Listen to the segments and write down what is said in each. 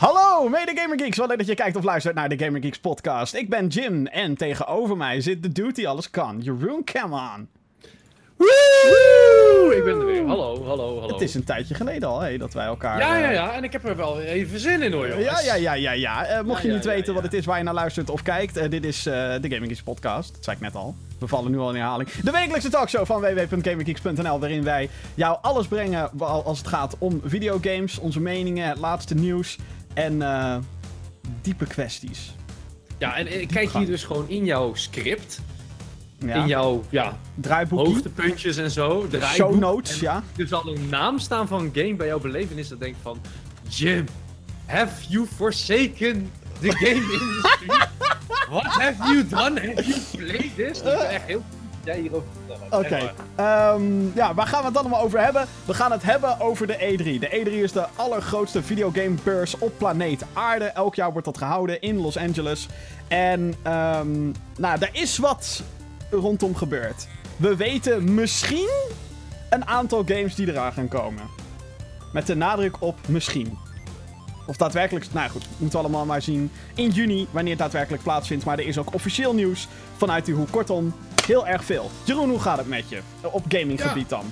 Hallo, mede Gamer Geeks. Wat leuk dat je kijkt of luistert naar de Gamer Geeks podcast. Ik ben Jim en tegenover mij zit de dude die alles kan. Jeroen, come on. Woe! Ik ben er weer. Hallo, hallo, hallo. Het is een tijdje geleden al hè, dat wij elkaar... Ja, ja, eh, ja. En ik heb er wel even zin in hoor, jongens. Ja, ja, ja, ja, ja. Eh, mocht Ja, je ja, niet ja, weten ja. wat het is waar je naar luistert of kijkt, eh, dit is eh, de Gaming Geeks podcast. Dat zei ik net al. We vallen nu al in herhaling. De wekelijkse talkshow van www.gaminggeeks.nl, waarin wij jou alles brengen als het gaat om videogames, onze meningen, het laatste nieuws en eh, diepe kwesties. Ja, en ik kijk hier dus gewoon in jouw script. Ja. In jouw ja, Draaiboekje, hoogtepuntjes en zo. show draaiboek. notes, En ja. Er zal een naam staan van een game bij jouw belevenis. Dat denk ik van... Jim, have you forsaken the game industry? What have you done? Have you played this? Ik ben echt heel dat jij hierover vertellen. Oké, ehm, ja, waar gaan we het dan allemaal over hebben? We gaan het hebben over de E3. De E3 is de allergrootste videogamebeurs op planeet Aarde. Elk jaar wordt dat gehouden in Los Angeles. En, ehm, nou, er is wat rondom gebeurd. We weten misschien een aantal games die eraan gaan komen. Met de nadruk op misschien. Of daadwerkelijk, nou goed, moeten we allemaal maar zien in juni wanneer het daadwerkelijk plaatsvindt. Maar er is ook officieel nieuws vanuit die hoek. Kortom, heel erg veel. Jeroen, hoe gaat het met je? Op gaminggebied dan?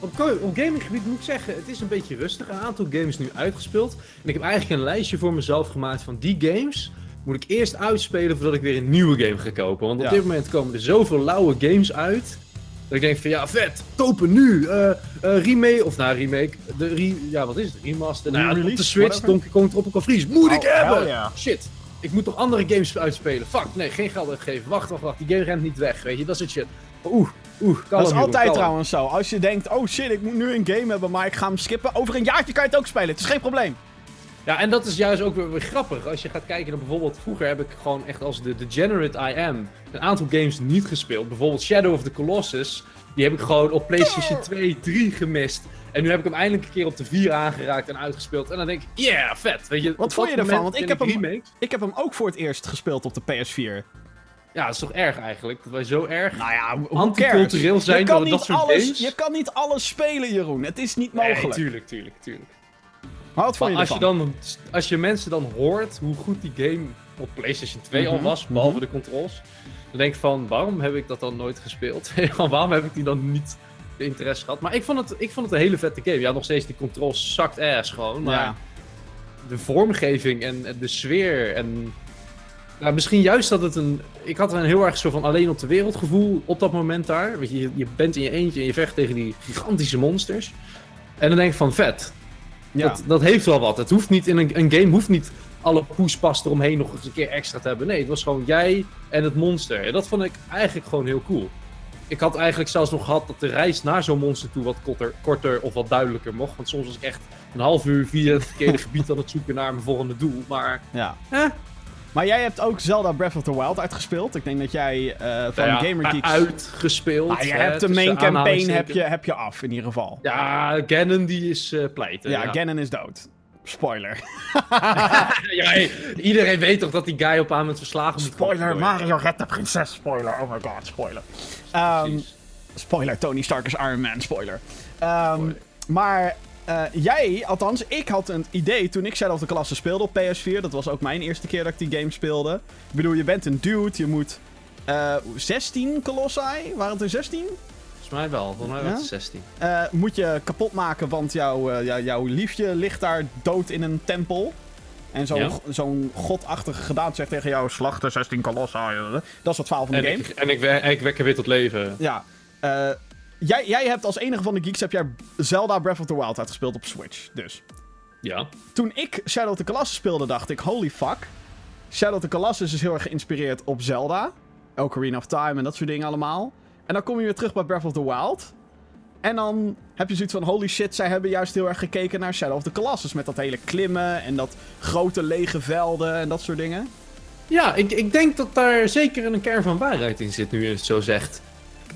Op, gaminggebied moet ik zeggen, het is een beetje rustig. Een aantal games nu uitgespeeld. En ik heb eigenlijk een lijstje voor mezelf gemaakt van die games. Moet ik eerst uitspelen voordat ik weer een nieuwe game ga kopen. Want op Ja. dit moment komen er zoveel lauwe games uit. Dat ik denk van ja, vet, kopen nu. eh eh, remake, of nou remake. De re, ja, wat is het? Remaster. Nou, ja, op de Switch, whatever. Donkey Kong Tropical Freeze. Moet ik Oh, hebben! yeah. Shit. Ik moet toch andere games uitspelen. Fuck, nee, geen geld uitgeven. Wacht, wacht, wacht. Die game rent niet weg, weet je. Dat soort shit. Oeh, oeh. Dat is altijd kalm. trouwens zo. Als je denkt, oh shit, ik moet nu een game hebben, maar ik ga hem skippen. Over een jaartje kan je het ook spelen. Het is geen probleem. Ja, en dat is juist ook weer, weer grappig. Als je gaat kijken naar bijvoorbeeld... Vroeger heb ik gewoon echt als de degenerate I am... een aantal games niet gespeeld. Bijvoorbeeld Shadow of the Colossus. Die heb ik gewoon op PlayStation 2, 3 gemist. En nu heb ik hem eindelijk een keer op de 4 aangeraakt en uitgespeeld. En dan denk ik, yeah, vet. Weet je, Wat vond je ervan? Want ik heb hem- remakes- Ik heb hem ook voor het eerst gespeeld op de PS4. Ja, dat is toch erg eigenlijk? Dat wij zo erg... Nou ja, Anticultureel zijn je kan door niet dat soort alles, games? Je kan niet alles spelen, Jeroen. Het is niet Nee, mogelijk. tuurlijk, tuurlijk, tuurlijk. maar wat vond je als je, ervan? dan, als je mensen dan hoort hoe goed die game op PlayStation 2 al Mhm, was, behalve mhm. de controls, dan denk ik van, waarom heb ik dat dan nooit gespeeld? waarom heb ik die dan niet interesse gehad? Maar ik vond, het, ik vond het een hele vette game. Ja, nog steeds die controls zakt ass gewoon, maar Ja. de vormgeving en, en de sfeer en... Nou, misschien juist dat het een... Ik had een heel erg zo van alleen op de wereld gevoel op dat moment daar. Weet je, je, je bent in je eentje en je vecht tegen die gigantische monsters. En dan denk ik van, vet. Ja. Dat, dat heeft wel wat. Het hoeft niet in een, een game hoeft niet alle poespas eromheen nog eens een keer extra te hebben. Nee, het was gewoon jij en het monster. En dat vond ik eigenlijk gewoon heel cool. Ik had eigenlijk zelfs nog gehad dat de reis naar zo'n monster toe wat korter, korter of wat duidelijker mocht. Want soms was ik echt een half uur via het verkeerde gebied aan het zoeken naar mijn volgende doel. Maar ja. Eh. Maar jij hebt ook Zelda Breath of the Wild uitgespeeld. Ik denk dat jij eh, van ja, Gamer Geeks... uitgespeeld. Ah, je hè, hebt de main campaign heb je, heb je af, in ieder geval. Ja, Ganon die is eh pleiten. Ja, ja. Ganon is dood. Spoiler. ja, hey, iedereen weet toch dat die guy op aan met verslagen moet Spoiler. Mario redt de prinses. Spoiler, oh my god, spoiler. Ehm, spoiler, Tony Stark is Iron Man, spoiler. Ehm, maar eh, jij, althans, ik had een idee toen ik Shadow of the Colossus speelde op PS4. Dat was ook mijn eerste keer dat ik die game speelde. Ik bedoel, je bent een dude, je moet... eh 16 Colossi? Waren het er 16? Volgens mij wel, volgens mij was het 16. Eh, moet je kapot maken, want jouw, eh, jou- jouw liefje ligt daar dood in een tempel. En zo'n Ja. zo'n godachtige gedaan zegt tegen jou: slachten 16 kolossi. Dat is het verhaal van de En, game. ik, en ik, we- ik wek er weer tot leven. Ja. Eh, jij, jij hebt als enige van de geeks heb jij Zelda Breath of the Wild uitgespeeld op Switch. Dus. Ja. Toen ik Shadow of the Colossus speelde, dacht ik: holy fuck. Shadow of the Colossus is heel erg geïnspireerd op Zelda. Ocarina of Time en dat soort dingen allemaal. En dan kom je weer terug bij Breath of the Wild. En dan heb je zoiets van: holy shit, zij hebben juist heel erg gekeken naar Shadow of the Colossus. Met dat hele klimmen en dat grote lege velden en dat soort dingen. Ja, ik, ik denk dat daar zeker een kern van waarheid in zit, nu je het zo zegt.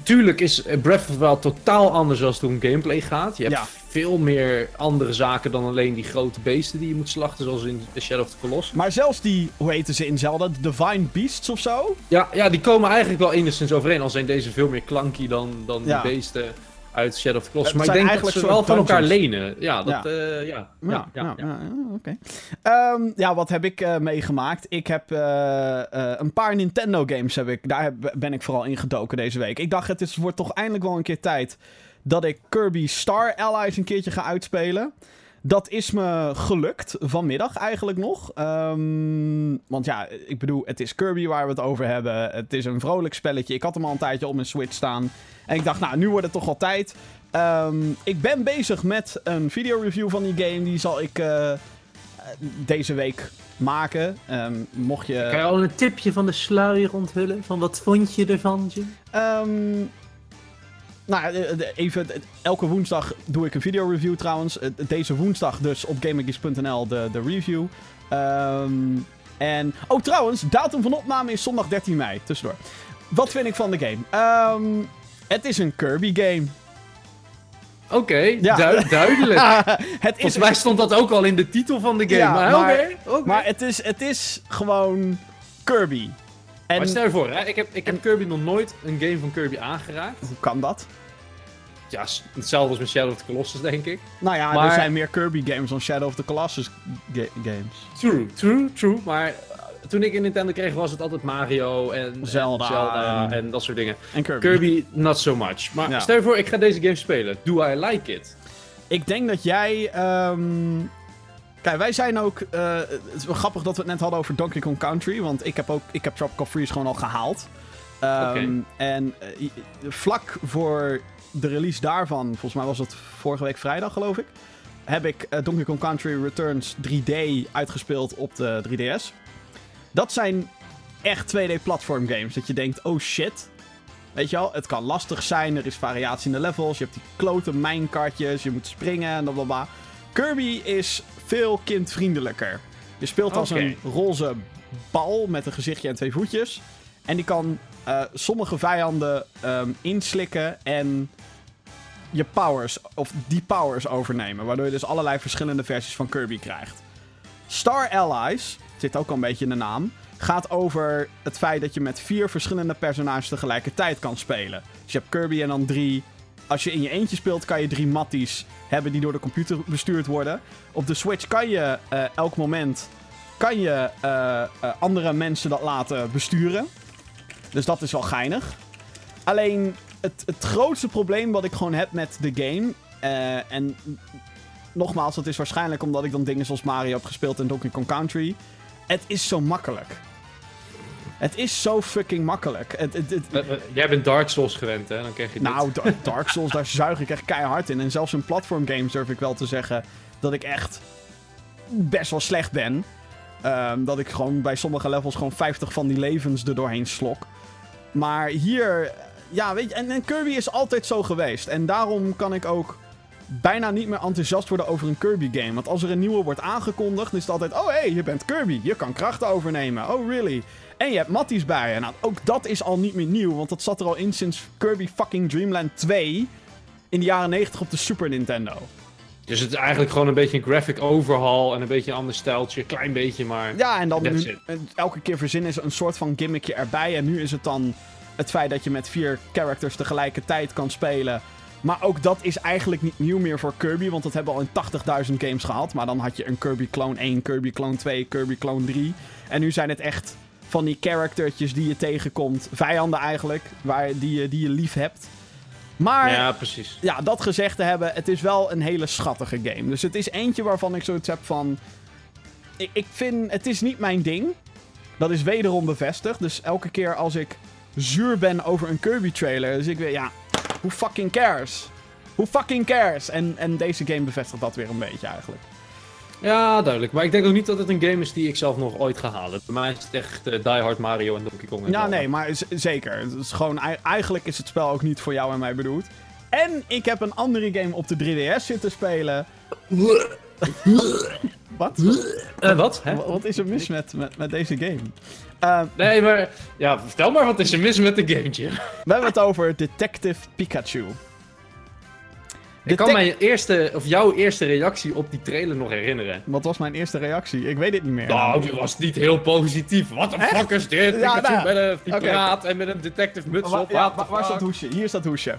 Tuurlijk is Breath of the Wild totaal anders als het om gameplay gaat. Je hebt Ja. Veel meer andere zaken dan alleen die grote beesten die je moet slachten, zoals in Shadow of the Colossus. Maar zelfs die, hoe heten ze in Zelda? De Divine Beasts of zo? Ja, ja, die komen eigenlijk wel enigszins overeen, al zijn deze veel meer klanky dan, dan Ja. die beesten. uit Shadow of the Colossus. Maar ik denk dat eigenlijk ze wel van elkaar lenen. Ja, dat, eh, ja. Ja, ja, ja, oké. Ehm, ja, wat heb ik eh, meegemaakt? Ik heb eh, eh, een paar Nintendo games heb ik, daar heb- ben ik vooral ingedoken deze week. Ik dacht, het is, wordt toch eindelijk wel een keer tijd dat ik Kirby Star Allies een keertje ga uitspelen. Dat is me gelukt, vanmiddag eigenlijk nog. Ehm, want ja, ik bedoel, het is Kirby waar we het over hebben. Het is een vrolijk spelletje. Ik had hem al een tijdje op mijn Switch staan. En ik dacht, nou, nu wordt het toch wel tijd. Ehm, ik ben bezig met een videoreview van die game. Die zal ik eh, deze week maken. Ehm, mocht je... Kan je al een tipje van de sluier onthullen? Van wat vond je ervan, Jim? Nou, de- de- even, de- elke woensdag doe ik een videoreview trouwens. Eh, Deze woensdag dus op GamerGeeks.nl de, de review. Ehm, en, oh trouwens, datum van opname is zondag 13 mei, tussendoor. Wat vind ik van de game? Ehm, het is een Kirby game. Oké, Ja. du- duidelijk. het is Volgens mij stond dat ook al in de titel van de game. Ja, maar. Maar het is, het is gewoon Kirby. En Maar stel je voor, hè, ik heb, ik heb Kirby nog nooit een game van Kirby aangeraakt. hoe kan dat? Ja, hetzelfde als met Shadow of the Colossus, denk ik. Nou ja, er Maar- zijn meer Kirby games dan Shadow of the Colossus ga- games. True, true, true. Maar eh, toen ik een Nintendo kreeg, was het altijd Mario en Zelda en, Zelda en- en dat soort dingen. En Kirby. Kirby, not so much. Maar Ja. stel je voor, ik ga deze game spelen. Do I like it? Ik denk dat jij. ehm, Kijk, wij zijn ook. eh, het is wel grappig dat we het net hadden over Donkey Kong Country. Want ik heb ook. Ik heb Tropical Freeze gewoon al gehaald. Ehm. En eh, vlak voor de release daarvan, volgens mij was het vorige week vrijdag, geloof ik. Heb ik eh, Donkey Kong Country Returns 3D uitgespeeld op de 3DS. Dat zijn echt 2D platform games. Dat je denkt, oh shit. Weet je wel, het kan lastig zijn. Er is variatie in de levels. Je hebt die klote mijnkartjes. Je moet springen en blablabla. Kirby is veel kindvriendelijker. Je speelt als een roze bal met een gezichtje en twee voetjes. En die kan eh, sommige vijanden ehm, inslikken en je powers, of die powers overnemen. Waardoor je dus allerlei verschillende versies van Kirby krijgt. Star Allies, zit ook al een beetje in de naam, gaat over het feit dat je met vier verschillende personages tegelijkertijd kan spelen. Dus je hebt Kirby en dan drie. Als je in je eentje speelt, kan je drie matties hebben die door de computer bestuurd worden. Op de Switch kan je eh, elk moment kan je, eh, eh, andere mensen dat laten besturen. Dus dat is wel geinig. Alleen het, het grootste probleem wat ik gewoon heb met de game. en nogmaals, dat is waarschijnlijk omdat ik dan dingen zoals Mario heb gespeeld en Donkey Kong Country. Het is zo makkelijk. Het is zo fucking makkelijk. Het, het, het- Eh, eh, jij bent Dark Souls gewend, hè? Dan krijg je dit. nou, Da- Dark Souls, daar zuig ik echt keihard in. En zelfs in platform games durf ik wel te zeggen dat ik echt best wel slecht ben. Ehm, dat ik gewoon bij sommige levels gewoon 50 van die levens er doorheen slok. Maar hier, ja, weet je, en, en Kirby is altijd zo geweest. En daarom kan ik ook bijna niet meer enthousiast worden over een Kirby game. Want als er een nieuwe wordt aangekondigd, dan is het altijd: oh hé, hey, je bent Kirby, je kan krachten overnemen. Oh really? En je hebt matties bij je. Nou, ook dat is al niet meer nieuw, want dat zat er al in sinds Kirby fucking Dreamland 2 in de jaren 90 op de Super Nintendo. Dus het is eigenlijk gewoon een beetje een graphic overhaul en een beetje een ander stijltje. Klein beetje, maar... Ja, en dan nu, elke keer verzinnen ze een soort van gimmickje erbij. En nu is het dan het feit dat je met vier characters tegelijkertijd kan spelen. Maar ook dat is eigenlijk niet nieuw meer voor Kirby, want dat hebben we al in 80.000 games gehad. Maar dan had je een Kirby Clone 1, Kirby Clone 2, Kirby Clone 3. En nu zijn het echt van die charactertjes die je tegenkomt. Vijanden eigenlijk, waar, die, je, die je lief hebt. Maar Ja, precies. ja, dat gezegd te hebben, het is wel een hele schattige game. Dus het is eentje waarvan ik zoiets heb van... Ik, ik vind, het is niet mijn ding. Dat is wederom bevestigd. Dus elke keer als ik zuur ben over een Kirby-trailer, dus ik weer, ja, who fucking cares? Who fucking cares? En, en deze game bevestigt dat weer een beetje eigenlijk. Ja, duidelijk. Maar ik denk ook niet dat het een game is die ik zelf nog ooit ga halen. Bij mij is het echt eh, Die Hard Mario en Donkey Kong. en Ja, nee, maar zeker. Het is gewoon, ei- eigenlijk is het spel ook niet voor jou en mij bedoeld. En ik heb een andere game op de 3DS zitten spelen. Wat? Eh, wat? Hè? Wa- Wat is er mis met, met, met deze game? Eh, Nee, maar... Ja, vertel maar wat is er mis met de gametje. we hebben het over Detective Pikachu. Ik kan mijn eerste, of jouw eerste reactie op die trailer nog herinneren. Wat was mijn eerste reactie? Ik weet het niet meer. Nou, die was niet heel positief. Wat de fuck is dit? Ja, nou, met een praat en met een detective muts op. ja, waar is dat hoesje? Hier is dat hoesje.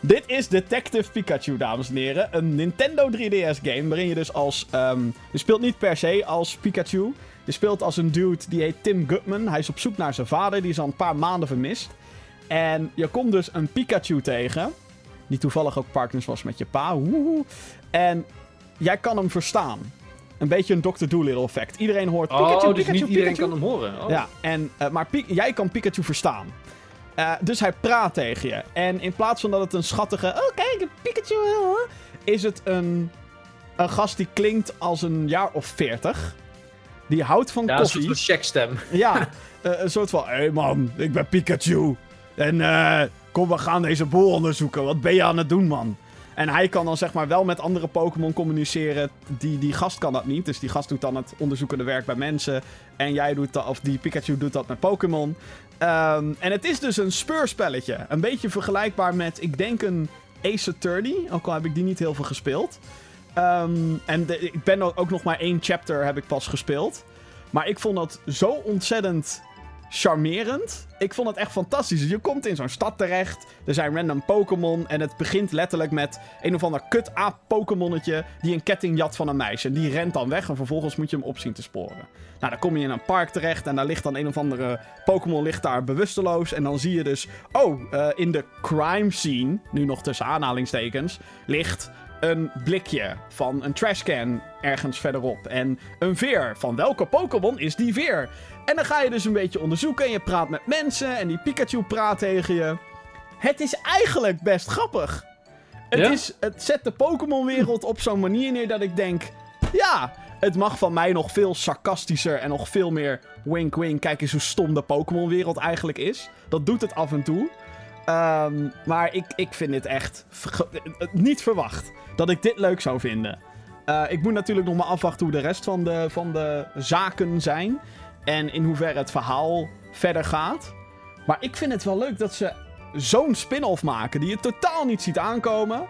Dit is Detective Pikachu, dames en heren. Een Nintendo 3DS game waarin je dus als... ehm, je speelt niet per se als Pikachu. Je speelt als een dude die heet Tim Gutman. Hij is op zoek naar zijn vader, die is al een paar maanden vermist. En je komt dus een Pikachu tegen. Die toevallig ook partners was met je pa. Woehoe. En jij kan hem verstaan. Een beetje een Dr. Dolittle effect. Iedereen hoort Pikachu, Oh, dus Pikachu, niet iedereen Pikachu. kan hem horen. Oh. Ja, en, eh, maar jij kan Pikachu verstaan. Eh, dus hij praat tegen je. En in plaats van dat het een schattige... Oh, kijk, Pikachu... eh, Is het een, een gast die klinkt als een jaar of veertig. Die houdt van Ja, een koffie. soort van checkstem. Ja, een soort van... Hé hey man, ik ben Pikachu. En eh, kom, we gaan deze boel onderzoeken. Wat ben je aan het doen, man? En hij kan dan zeg maar wel met andere Pokémon communiceren. Die, die gast kan dat niet. Dus die gast doet dan het onderzoekende werk bij mensen. En jij doet dat, of die Pikachu doet dat met Pokémon. Ehm, en het is dus een speurspelletje. Een beetje vergelijkbaar met, ik denk, een Ace Attorney. Ook al heb ik die niet heel veel gespeeld. Ehm, en ik ben ook nog maar één chapter heb ik pas gespeeld. Maar ik vond dat zo ontzettend charmerend. Ik vond het echt fantastisch. Dus Je komt in zo'n stad terecht. Er zijn random Pokémon. En het begint letterlijk met een of ander kut aap Pokémonnetje. Die een ketting jat van een meisje. Die rent dan weg. En vervolgens moet je hem op zien te sporen. Nou, dan kom je in een park terecht. En daar ligt dan een of andere Pokémon ligt daar bewusteloos. En dan zie je dus. Oh, eh, in de crime scene. Nu nog tussen aanhalingstekens. Ligt een blikje van een trashcan ergens verderop. En een veer. Van welke Pokémon is die veer? En dan ga je dus een beetje onderzoeken en je praat met mensen en die Pikachu praat tegen je. Het is eigenlijk best grappig. Het, Ja? is, het zet de Pokémon-wereld op zo'n manier neer dat ik denk... Ja, het mag van mij nog veel sarcastischer en nog veel meer wink-wink. Kijk eens hoe stom de Pokémon-wereld eigenlijk is. Dat doet het af en toe. Ehm, maar ik, ik vind dit echt niet verwacht dat ik dit leuk zou vinden. Eh, ik moet natuurlijk nog maar afwachten hoe de rest van de, van de zaken zijn. En in hoeverre het verhaal verder gaat. Maar ik vind het wel leuk dat ze zo'n spin-off maken die je totaal niet ziet aankomen.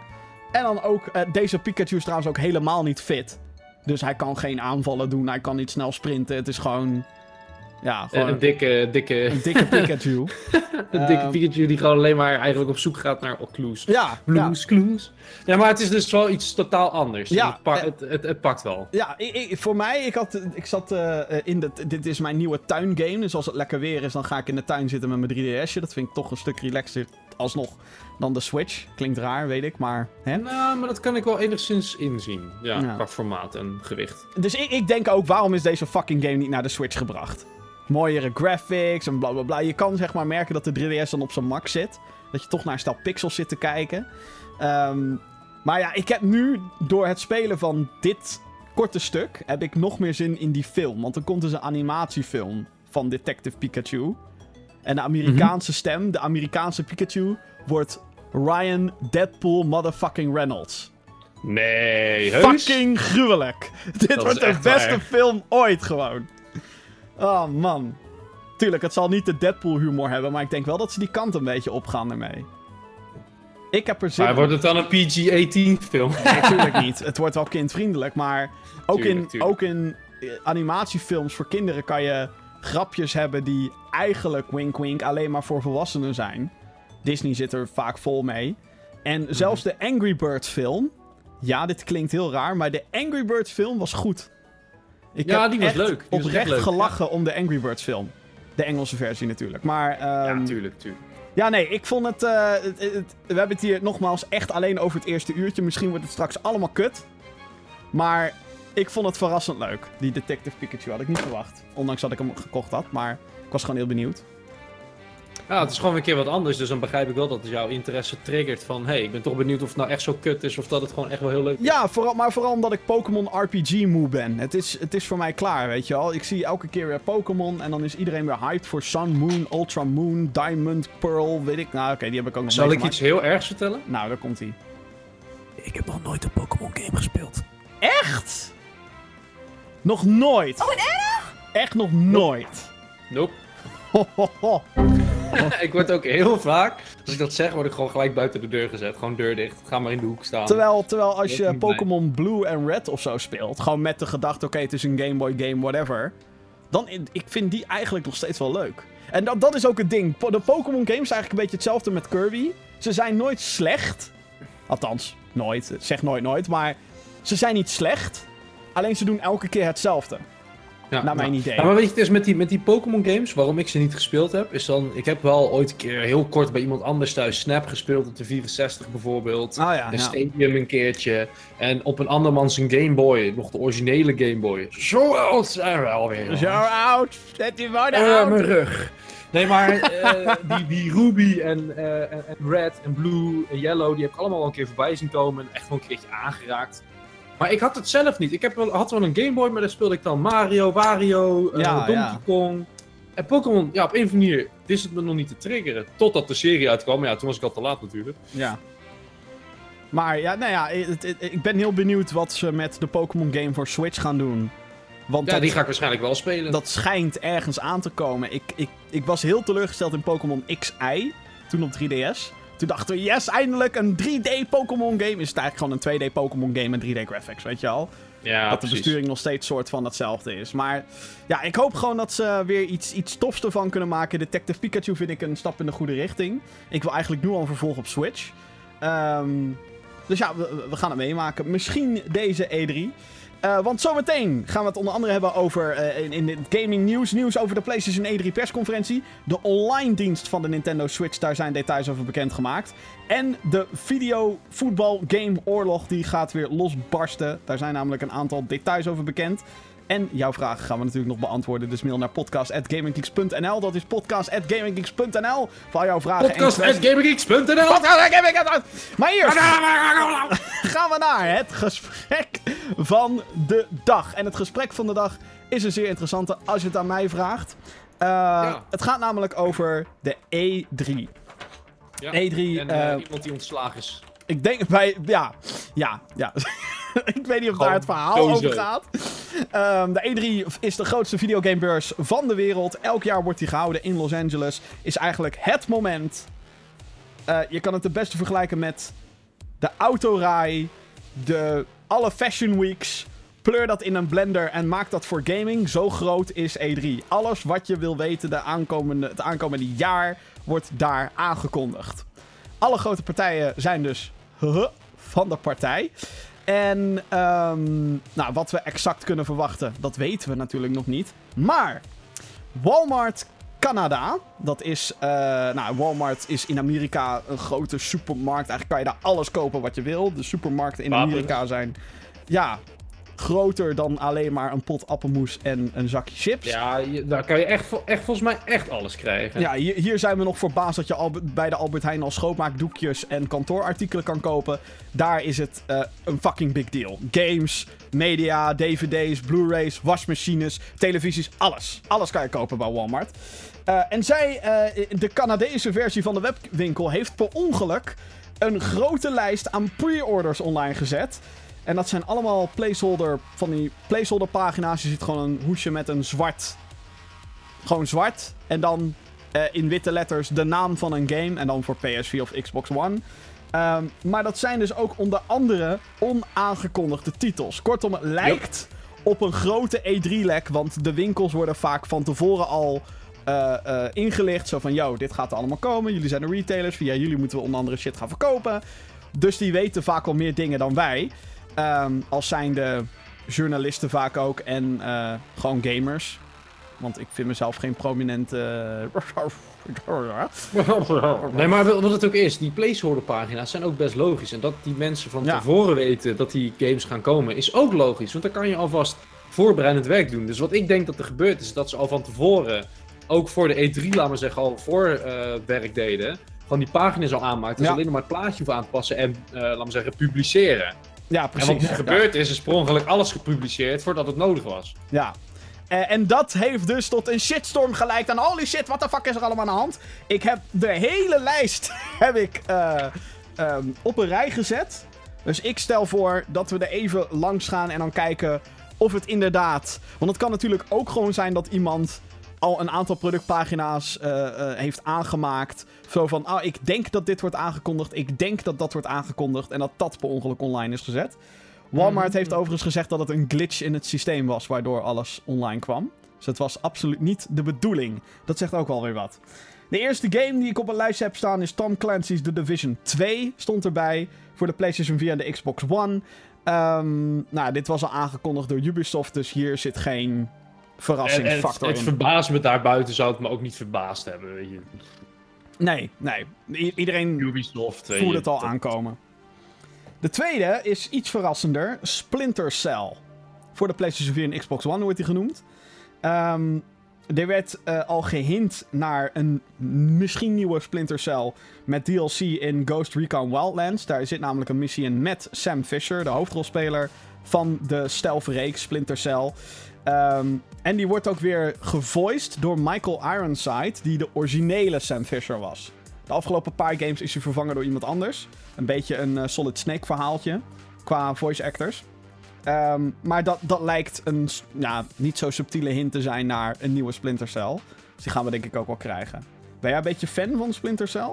En dan ook, eh, deze Pikachu is trouwens ook helemaal niet fit. Dus hij kan geen aanvallen doen, hij kan niet snel sprinten. Het is gewoon, ja, En gewoon een dikke, dikke, een dikke Pikachu. een dikke Ehm, Pikachu die gewoon alleen maar eigenlijk op zoek gaat naar clues. ja, ja, Clues, clues. Ja, maar het is dus wel iets totaal anders. Ja, het, pa- eh, het, het, het pakt wel. Ja, ik, ik- voor mij, ik, had, ik zat eh, in de... Dit is mijn nieuwe tuingame. Dus als het lekker weer is, dan ga ik in de tuin zitten met mijn 3DS'je. Dat vind ik toch een stuk relaxer alsnog dan de Switch. Klinkt raar, weet ik, maar... Hè? Nou, maar dat kan ik wel enigszins inzien. Ja, Ja. qua formaat en gewicht. Dus ik, ik denk ook, waarom is deze fucking game niet naar de Switch gebracht? Mooiere graphics en bla bla bla. Je kan zeg maar merken dat de 3DS dan op zijn max zit. Dat je toch naar een stel pixels zit te kijken. Ehm, maar ja, ik heb nu door het spelen van dit korte stuk... heb ik nog meer zin in die film. Want er komt dus een animatiefilm van Detective Pikachu. En de Amerikaanse stem, de Amerikaanse Pikachu... wordt Ryan Deadpool motherfucking Reynolds. Nee, heus? Fucking gruwelijk. Dit wordt de beste waar. film ooit gewoon. Oh man. Tuurlijk, het zal niet de Deadpool humor hebben, maar ik denk wel dat ze die kant een beetje opgaan ermee. Ik heb er zin Maar wordt het dan een PG-18 film? Nee, natuurlijk niet. Het wordt wel kindvriendelijk, maar ook Tuurlijk, in, tuurlijk. ook in eh, animatiefilms voor kinderen kan je grapjes hebben die eigenlijk wink wink alleen maar voor volwassenen zijn. Disney zit er vaak vol mee. En zelfs de Angry Birds film. Ja, dit klinkt heel raar, maar de Angry Birds film was goed. Ik Ja, heb die was echt leuk. Die oprecht leuk, gelachen om de Angry Birds film. De Engelse versie natuurlijk. Maar ja, ehm, tuurlijk, tuurlijk. ja, nee, ik vond het, eh, het, het- We hebben het hier nogmaals echt alleen over het eerste uurtje. Misschien wordt het straks allemaal kut. Maar ik vond het verrassend leuk. Die Detective Pikachu had ik niet verwacht. Ondanks dat ik hem gekocht had. Maar ik was gewoon heel benieuwd. Ja, het is gewoon weer een keer wat anders. Dus dan begrijp ik wel dat het jouw interesse triggert van... hey, ik ben toch benieuwd of het nou echt zo kut is... of dat het gewoon echt wel heel leuk is. Ja, vooral, maar vooral omdat ik Pokémon RPG moe ben. Het is, het is voor mij klaar, weet je wel. Ik zie elke keer weer Pokémon. En dan is iedereen weer hyped voor Sun, Moon, Ultra Moon, Diamond, Pearl. Weet ik. Nou, oké, die heb ik ook nog Zal ik iets heel ergs vertellen? Nou, daar komt hij. Ik heb nog nooit een Pokémon game gespeeld. Echt? Nog nooit. Oh, Echt nog nooit. Nope. Ho, ho, ho. ik word ook heel vaak... Als ik dat zeg, word ik gewoon gelijk buiten de deur gezet. Gewoon deur dicht. Ga maar in de hoek staan. Terwijl, terwijl als je. Pokémon Blue en Red of zo speelt, gewoon met de gedachte, oké, het is een Game Boy game, whatever. Dan, ik vind die eigenlijk nog steeds wel leuk. En dat, dat is ook het ding. De Pokémon games zijn eigenlijk een beetje hetzelfde met Kirby. Ze zijn nooit slecht. Althans, nooit. Zeg nooit nooit. Maar ze zijn niet slecht. Alleen ze doen elke keer hetzelfde. Ja, Naar mijn nou, idee. ja, maar weet je, het is met die, met die Pokémon games, waarom ik ze niet gespeeld heb, is dan... Ik heb wel ooit een keer heel kort bij iemand anders thuis Snap gespeeld, op de 64 bijvoorbeeld. Ah ja, Een ja. Stadium een keertje. En op een andermans een Game Boy, nog de originele Game Boy. Zo oud zijn we alweer. Zo oud. Zet die woorden Eh, oud. mijn rug. Nee, maar eh, die, die Ruby en, eh, en, en Red en Blue en Yellow, die heb ik allemaal al een keer voorbij zien komen. En echt wel een keertje aangeraakt. Maar ik had het zelf niet. Ik heb wel, had wel een Game Boy, maar daar speelde ik dan Mario, Wario, eh, Donkey ja. Kong. En Pokémon, ja, op een of andere manier wist het me nog niet te triggeren. Totdat de serie uitkwam. Ja, toen was ik al te laat natuurlijk. Ja. Maar ja, nou ja, het- het- ik ben heel benieuwd wat ze met de Pokémon game voor Switch gaan doen. Want Ja, dat, die ga ik waarschijnlijk wel spelen. dat schijnt ergens aan te komen. Ik, ik, ik was heel teleurgesteld in Pokémon XI, toen op 3DS. Toen dachten we, yes, eindelijk een 3D Pokémon game. Is het eigenlijk gewoon een 2D Pokémon game met 3D graphics, weet je al? ja, dat de precies. besturing nog steeds soort van hetzelfde is. Maar ja, ik hoop gewoon dat ze weer iets, iets tofs ervan kunnen maken. Detective Pikachu vind ik een stap in de goede richting. Ik wil eigenlijk nu al een vervolg op Switch. Ehm, dus ja, we, we gaan het meemaken. Misschien deze E3. Eh, want zometeen gaan we het onder andere hebben over eh, in, in het gaming nieuws. Nieuws over de PlayStation E3 persconferentie. De online dienst van de Nintendo Switch, daar zijn details over bekendgemaakt. En de video voetbal game oorlog die gaat weer losbarsten. Daar zijn namelijk een aantal details over bekend. En jouw vragen gaan we natuurlijk nog beantwoorden. Dus mail naar podcast.gaminggeeks.nl. Dat is podcast.gaminggeeks.nl. Voor al jouw vragen en Podcast at kwesties. gaminggeeks.nl Podcast@gaminggeeks.nl. Maar eerst gaan we naar het gesprek van de dag. En het gesprek van de dag is een zeer interessante als je het aan mij vraagt. Eh, Het gaat namelijk over de E3. Ja. E3, En eh, eh, iemand die ontslagen is. ik denk bij. Ja, ja, ja. ik weet niet of daar het verhaal sowieso. over gaat. Ehm, de E3 is de grootste videogamebeurs van de wereld. Elk jaar wordt die gehouden in Los Angeles. Is eigenlijk het moment. Eh, je kan het het beste vergelijken met de autorij, de alle fashion weeks. Pleur dat in een blender en maak dat voor gaming. Zo groot is E3. Alles wat je wil weten de aankomende, het aankomende jaar wordt daar aangekondigd. Alle grote partijen zijn dus van de partij. En ehm, nou, wat we exact kunnen verwachten, dat weten we natuurlijk nog niet. Maar Walmart Canada, dat is, eh, nou, Walmart is in Amerika een grote supermarkt. Eigenlijk kan je daar alles kopen wat je wil. De supermarkten in. Amerika zijn, ja, groter dan alleen maar een pot appelmoes en een zakje chips. Ja, daar kan je echt, echt volgens mij echt alles krijgen. Ja, hier, hier zijn we nog verbaasd dat je al bij de Albert Heijn al schoonmaakdoekjes en kantoorartikelen kan kopen. Daar is het eh, een fucking big deal. Games, media, dvd's, blu-rays, wasmachines, televisies, alles. Alles kan je kopen bij Walmart. Eh, en zij, eh, de Canadese versie van de webwinkel, heeft per ongeluk een grote lijst aan pre-orders online gezet. En dat zijn allemaal placeholder, van die placeholder pagina's. Je ziet gewoon een hoesje met een zwart gewoon zwart. En dan eh, in witte letters de naam van een game. En dan voor PS4 of Xbox One. Ehm, maar dat zijn dus ook onder andere onaangekondigde titels. Kortom, het lijkt op een grote E3-lek. Want de winkels worden vaak van tevoren al eh, eh, ingelicht. Zo van, yo, dit gaat er allemaal komen. Jullie zijn de retailers. Via jullie moeten we onder andere shit gaan verkopen. Dus die weten vaak al meer dingen dan wij. Ehm, als zijn de journalisten vaak ook. En eh, gewoon gamers. Want ik vind mezelf geen prominente. Nee, maar wat het ook is, die placeholder pagina's zijn ook best logisch. En dat die mensen van Ja. tevoren weten dat die games gaan komen, is ook logisch. Want dan kan je alvast voorbereidend werk doen. Dus wat ik denk dat er gebeurt, is dat ze al van tevoren, ook voor de E3, laten we zeggen, al voor eh, werk deden. Gewoon die pagina's al aanmaakt. Dus Ja. alleen nog maar het plaatje hoeven aan te passen en, eh, laten we zeggen, publiceren. Ja, En precies. wat nu gebeurd is, is per alles gepubliceerd voordat het nodig was. Ja. Eh, en dat heeft dus tot een shitstorm geleid. En holy shit, wat de fuck is er allemaal aan de hand? Ik heb de hele lijst heb ik, eh, ehm, op een rij gezet. Dus ik stel voor dat we er even langs gaan en dan kijken of het inderdaad... Want het kan natuurlijk ook gewoon zijn dat iemand al een aantal productpagina's eh, eh, heeft aangemaakt. Zo van, ah, ik denk dat dit wordt aangekondigd. Ik denk dat dat wordt aangekondigd. En dat dat per ongeluk online is gezet. Walmart heeft overigens gezegd dat het een glitch in het systeem was, waardoor alles online kwam. Dus het was absoluut niet de bedoeling. Dat zegt ook wel weer wat. De eerste game die ik op een lijstje heb staan is Tom Clancy's The Division 2. Stond erbij voor de PlayStation 4 en de Xbox One. Ehm, nou, dit was al aangekondigd door Ubisoft, dus hier zit geen En- en het, verrassingsfactor het verbaast me daarbuiten zou het me ook niet verbaasd hebben. Weet je. Nee, nee. I- iedereen Ubisoft. weet voelde je, het al dat- aankomen. De tweede is iets verrassender. Splinter Cell. Voor de PlayStation 4 en Xbox One wordt die genoemd. Ehm, er werd eh, al gehint naar een misschien nieuwe Splinter Cell met DLC in Ghost Recon Wildlands. Daar zit namelijk een missie in met Sam Fisher, de hoofdrolspeler van de stealth-reeks Splinter Cell. Ehm, en die wordt ook weer gevoiced door Michael Ironside, die de originele Sam Fisher was. De afgelopen paar games is hij vervangen door iemand anders. Een beetje een eh, Solid Snake verhaaltje qua voice actors. Ehm, maar dat, dat lijkt een ja, niet zo subtiele hint te zijn naar een nieuwe Splinter Cell. Dus die gaan we denk ik ook wel krijgen. Ben jij een beetje fan van Splinter Cell?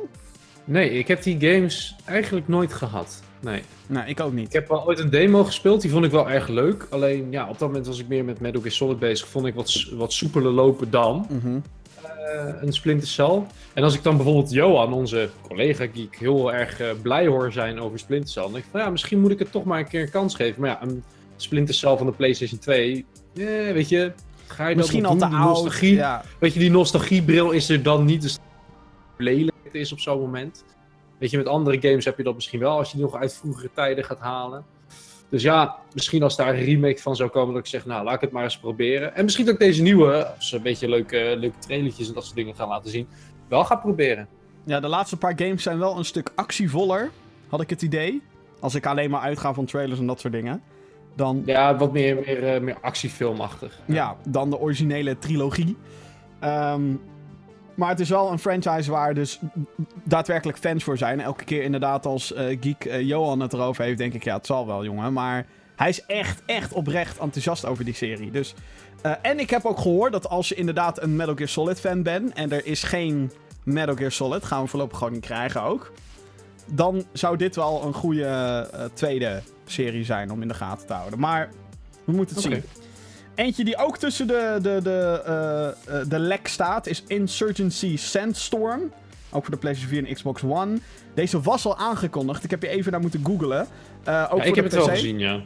Nee, ik heb die games eigenlijk nooit gehad. Nee. Nee, ik ook niet. Ik heb wel ooit een demo gespeeld, die vond ik wel erg leuk. Alleen ja, op dat moment was ik meer met Metal Gear Solid bezig. Vond ik wat, wat soepeler lopen dan Mhm. eh, een Splinter Cell. En als ik dan bijvoorbeeld Johan, onze collega geek, heel erg eh, blij hoor zijn over Splinter Cell. Dan denk ik van ja, misschien moet ik het toch maar een keer een kans geven. Maar ja, een Splinter Cell van de PlayStation 2, eh, weet je, ga je Misschien dat al te oud. nostalgie, Ja. Weet je, die nostalgiebril is er dan niet. Dus lelijk het is op zo'n moment. Weet je, met andere games heb je dat misschien wel als je die nog uit vroegere tijden gaat halen. Dus ja, misschien als daar een remake van zou komen, dat ik zeg, nou, laat ik het maar eens proberen. En misschien dat ik deze nieuwe, als ze een beetje leuke, leuke trailertjes en dat soort dingen gaan laten zien, wel ga proberen. ja, de laatste paar games zijn wel een stuk actievoller, had ik het idee. Als ik alleen maar uitga van trailers en dat soort dingen. Dan, Ja, wat meer, meer, eh, meer actiefilmachtig. ja, dan de originele trilogie. Ehm, maar het is wel een franchise waar dus daadwerkelijk fans voor zijn. Elke keer inderdaad als eh, geek eh, Johan het erover heeft, denk ik, ja, het zal wel, jongen. Maar hij is echt, echt oprecht enthousiast over die serie. Dus, eh, en ik heb ook gehoord dat als je inderdaad een Metal Gear Solid fan bent... en er is geen Metal Gear Solid, gaan we voorlopig gewoon niet krijgen ook... dan zou dit wel een goede tweede serie zijn om in de gaten te houden. Maar we moeten het zien. Eentje die ook tussen de, de, de, eh, eh, de lek staat is Insurgency Sandstorm. Ook voor de PlayStation 4 en Xbox One. Deze was al aangekondigd. Ik heb je even naar moeten googlen. Eh, ook Ja, ik heb het wel gezien, ja.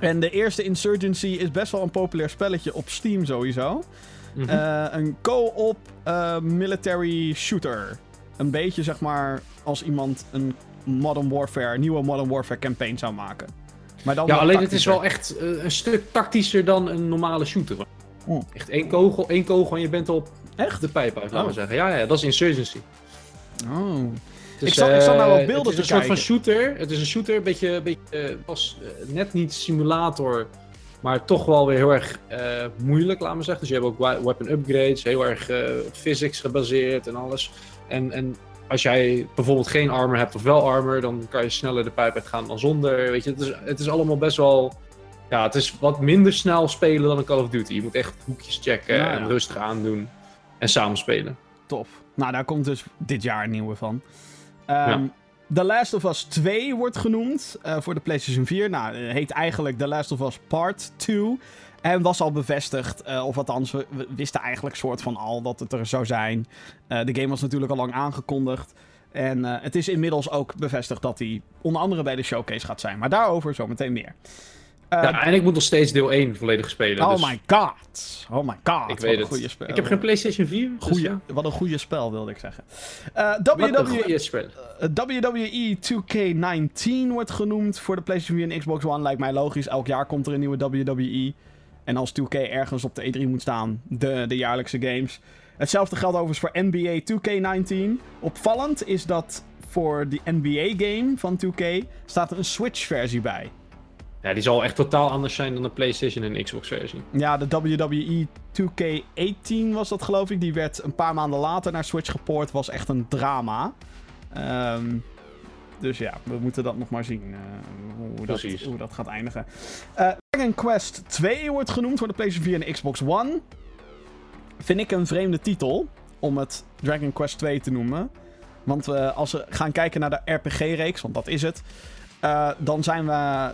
En de eerste Insurgency is best wel een populair spelletje op Steam sowieso. Mhm. Een co-op military shooter. Een beetje zeg maar als iemand een Modern Warfare, nieuwe Modern Warfare campaign zou maken. Maar dan ja, alleen het is wel echt eh, een stuk tactischer dan een normale shooter. Oh. Echt één kogel, één kogel en je bent op Echt? de pijp uit, laten we Oh. zeggen. Ja, ja, dat is Insurgency. Oh. Dus, Ik zat- ik zat naar wat eh, beelden Het is een soort van shooter. Het is een shooter, een beetje, een beetje was eh, net niet simulator, maar toch wel weer heel erg moeilijk, laten we zeggen. Dus je hebt ook weapon upgrades, heel erg physics gebaseerd en alles. En, en als jij bijvoorbeeld geen armor hebt of wel armor, dan kan je sneller de pijp uitgaan dan zonder. Weet je, het is, het is allemaal best wel. Ja, het is wat minder snel spelen dan een Call of Duty. Je moet echt hoekjes checken Ja, ja. en rustig aandoen en samen spelen. Tof. Nou, daar komt dus dit jaar een nieuwe van. Ja. The Last of Us 2 wordt genoemd eh, voor de PlayStation 4. Nou, eh, heet eigenlijk The Last of Us Part 2. En was al bevestigd, eh, of althans, we, we wisten eigenlijk soort van al dat het er zou zijn. Eh, de game was natuurlijk al lang aangekondigd. En eh, het is inmiddels ook bevestigd dat hij onder andere bij de showcase gaat zijn. Maar daarover zometeen meer. Ja, en ik moet nog steeds deel 1 volledig spelen. oh dus my god. Oh my god. ik wat weet een het. goede spel. Ik heb geen PlayStation 4. dus Goeie, ja. Wat een goede spel, wilde ik zeggen. Wat een WWE, goede spel. WWE 2K19 wordt genoemd voor de PlayStation 4 en Xbox One. Lijkt mij logisch. Elk jaar komt er een nieuwe WWE. En als 2K ergens op de E3 moet staan, de, de jaarlijkse games. Hetzelfde geldt overigens voor NBA 2K19. Opvallend is dat voor die NBA-game van 2K staat er een Switch-versie bij. Ja, die zal echt totaal anders zijn dan de PlayStation en Xbox versie. Ja, de WWE 2K18 was dat geloof ik. Die werd een paar maanden later naar Switch gepoord. Was echt een drama. Ehm, dus ja, we moeten dat nog maar zien. eh, hoe, dat, hoe dat gaat eindigen. Eh, Dragon Quest 2 wordt genoemd voor de PlayStation 4 en Xbox One. Vind ik een vreemde titel om het Dragon Quest 2 te noemen. Want we, als we gaan kijken naar de RPG-reeks, want dat is het. eh, dan zijn we.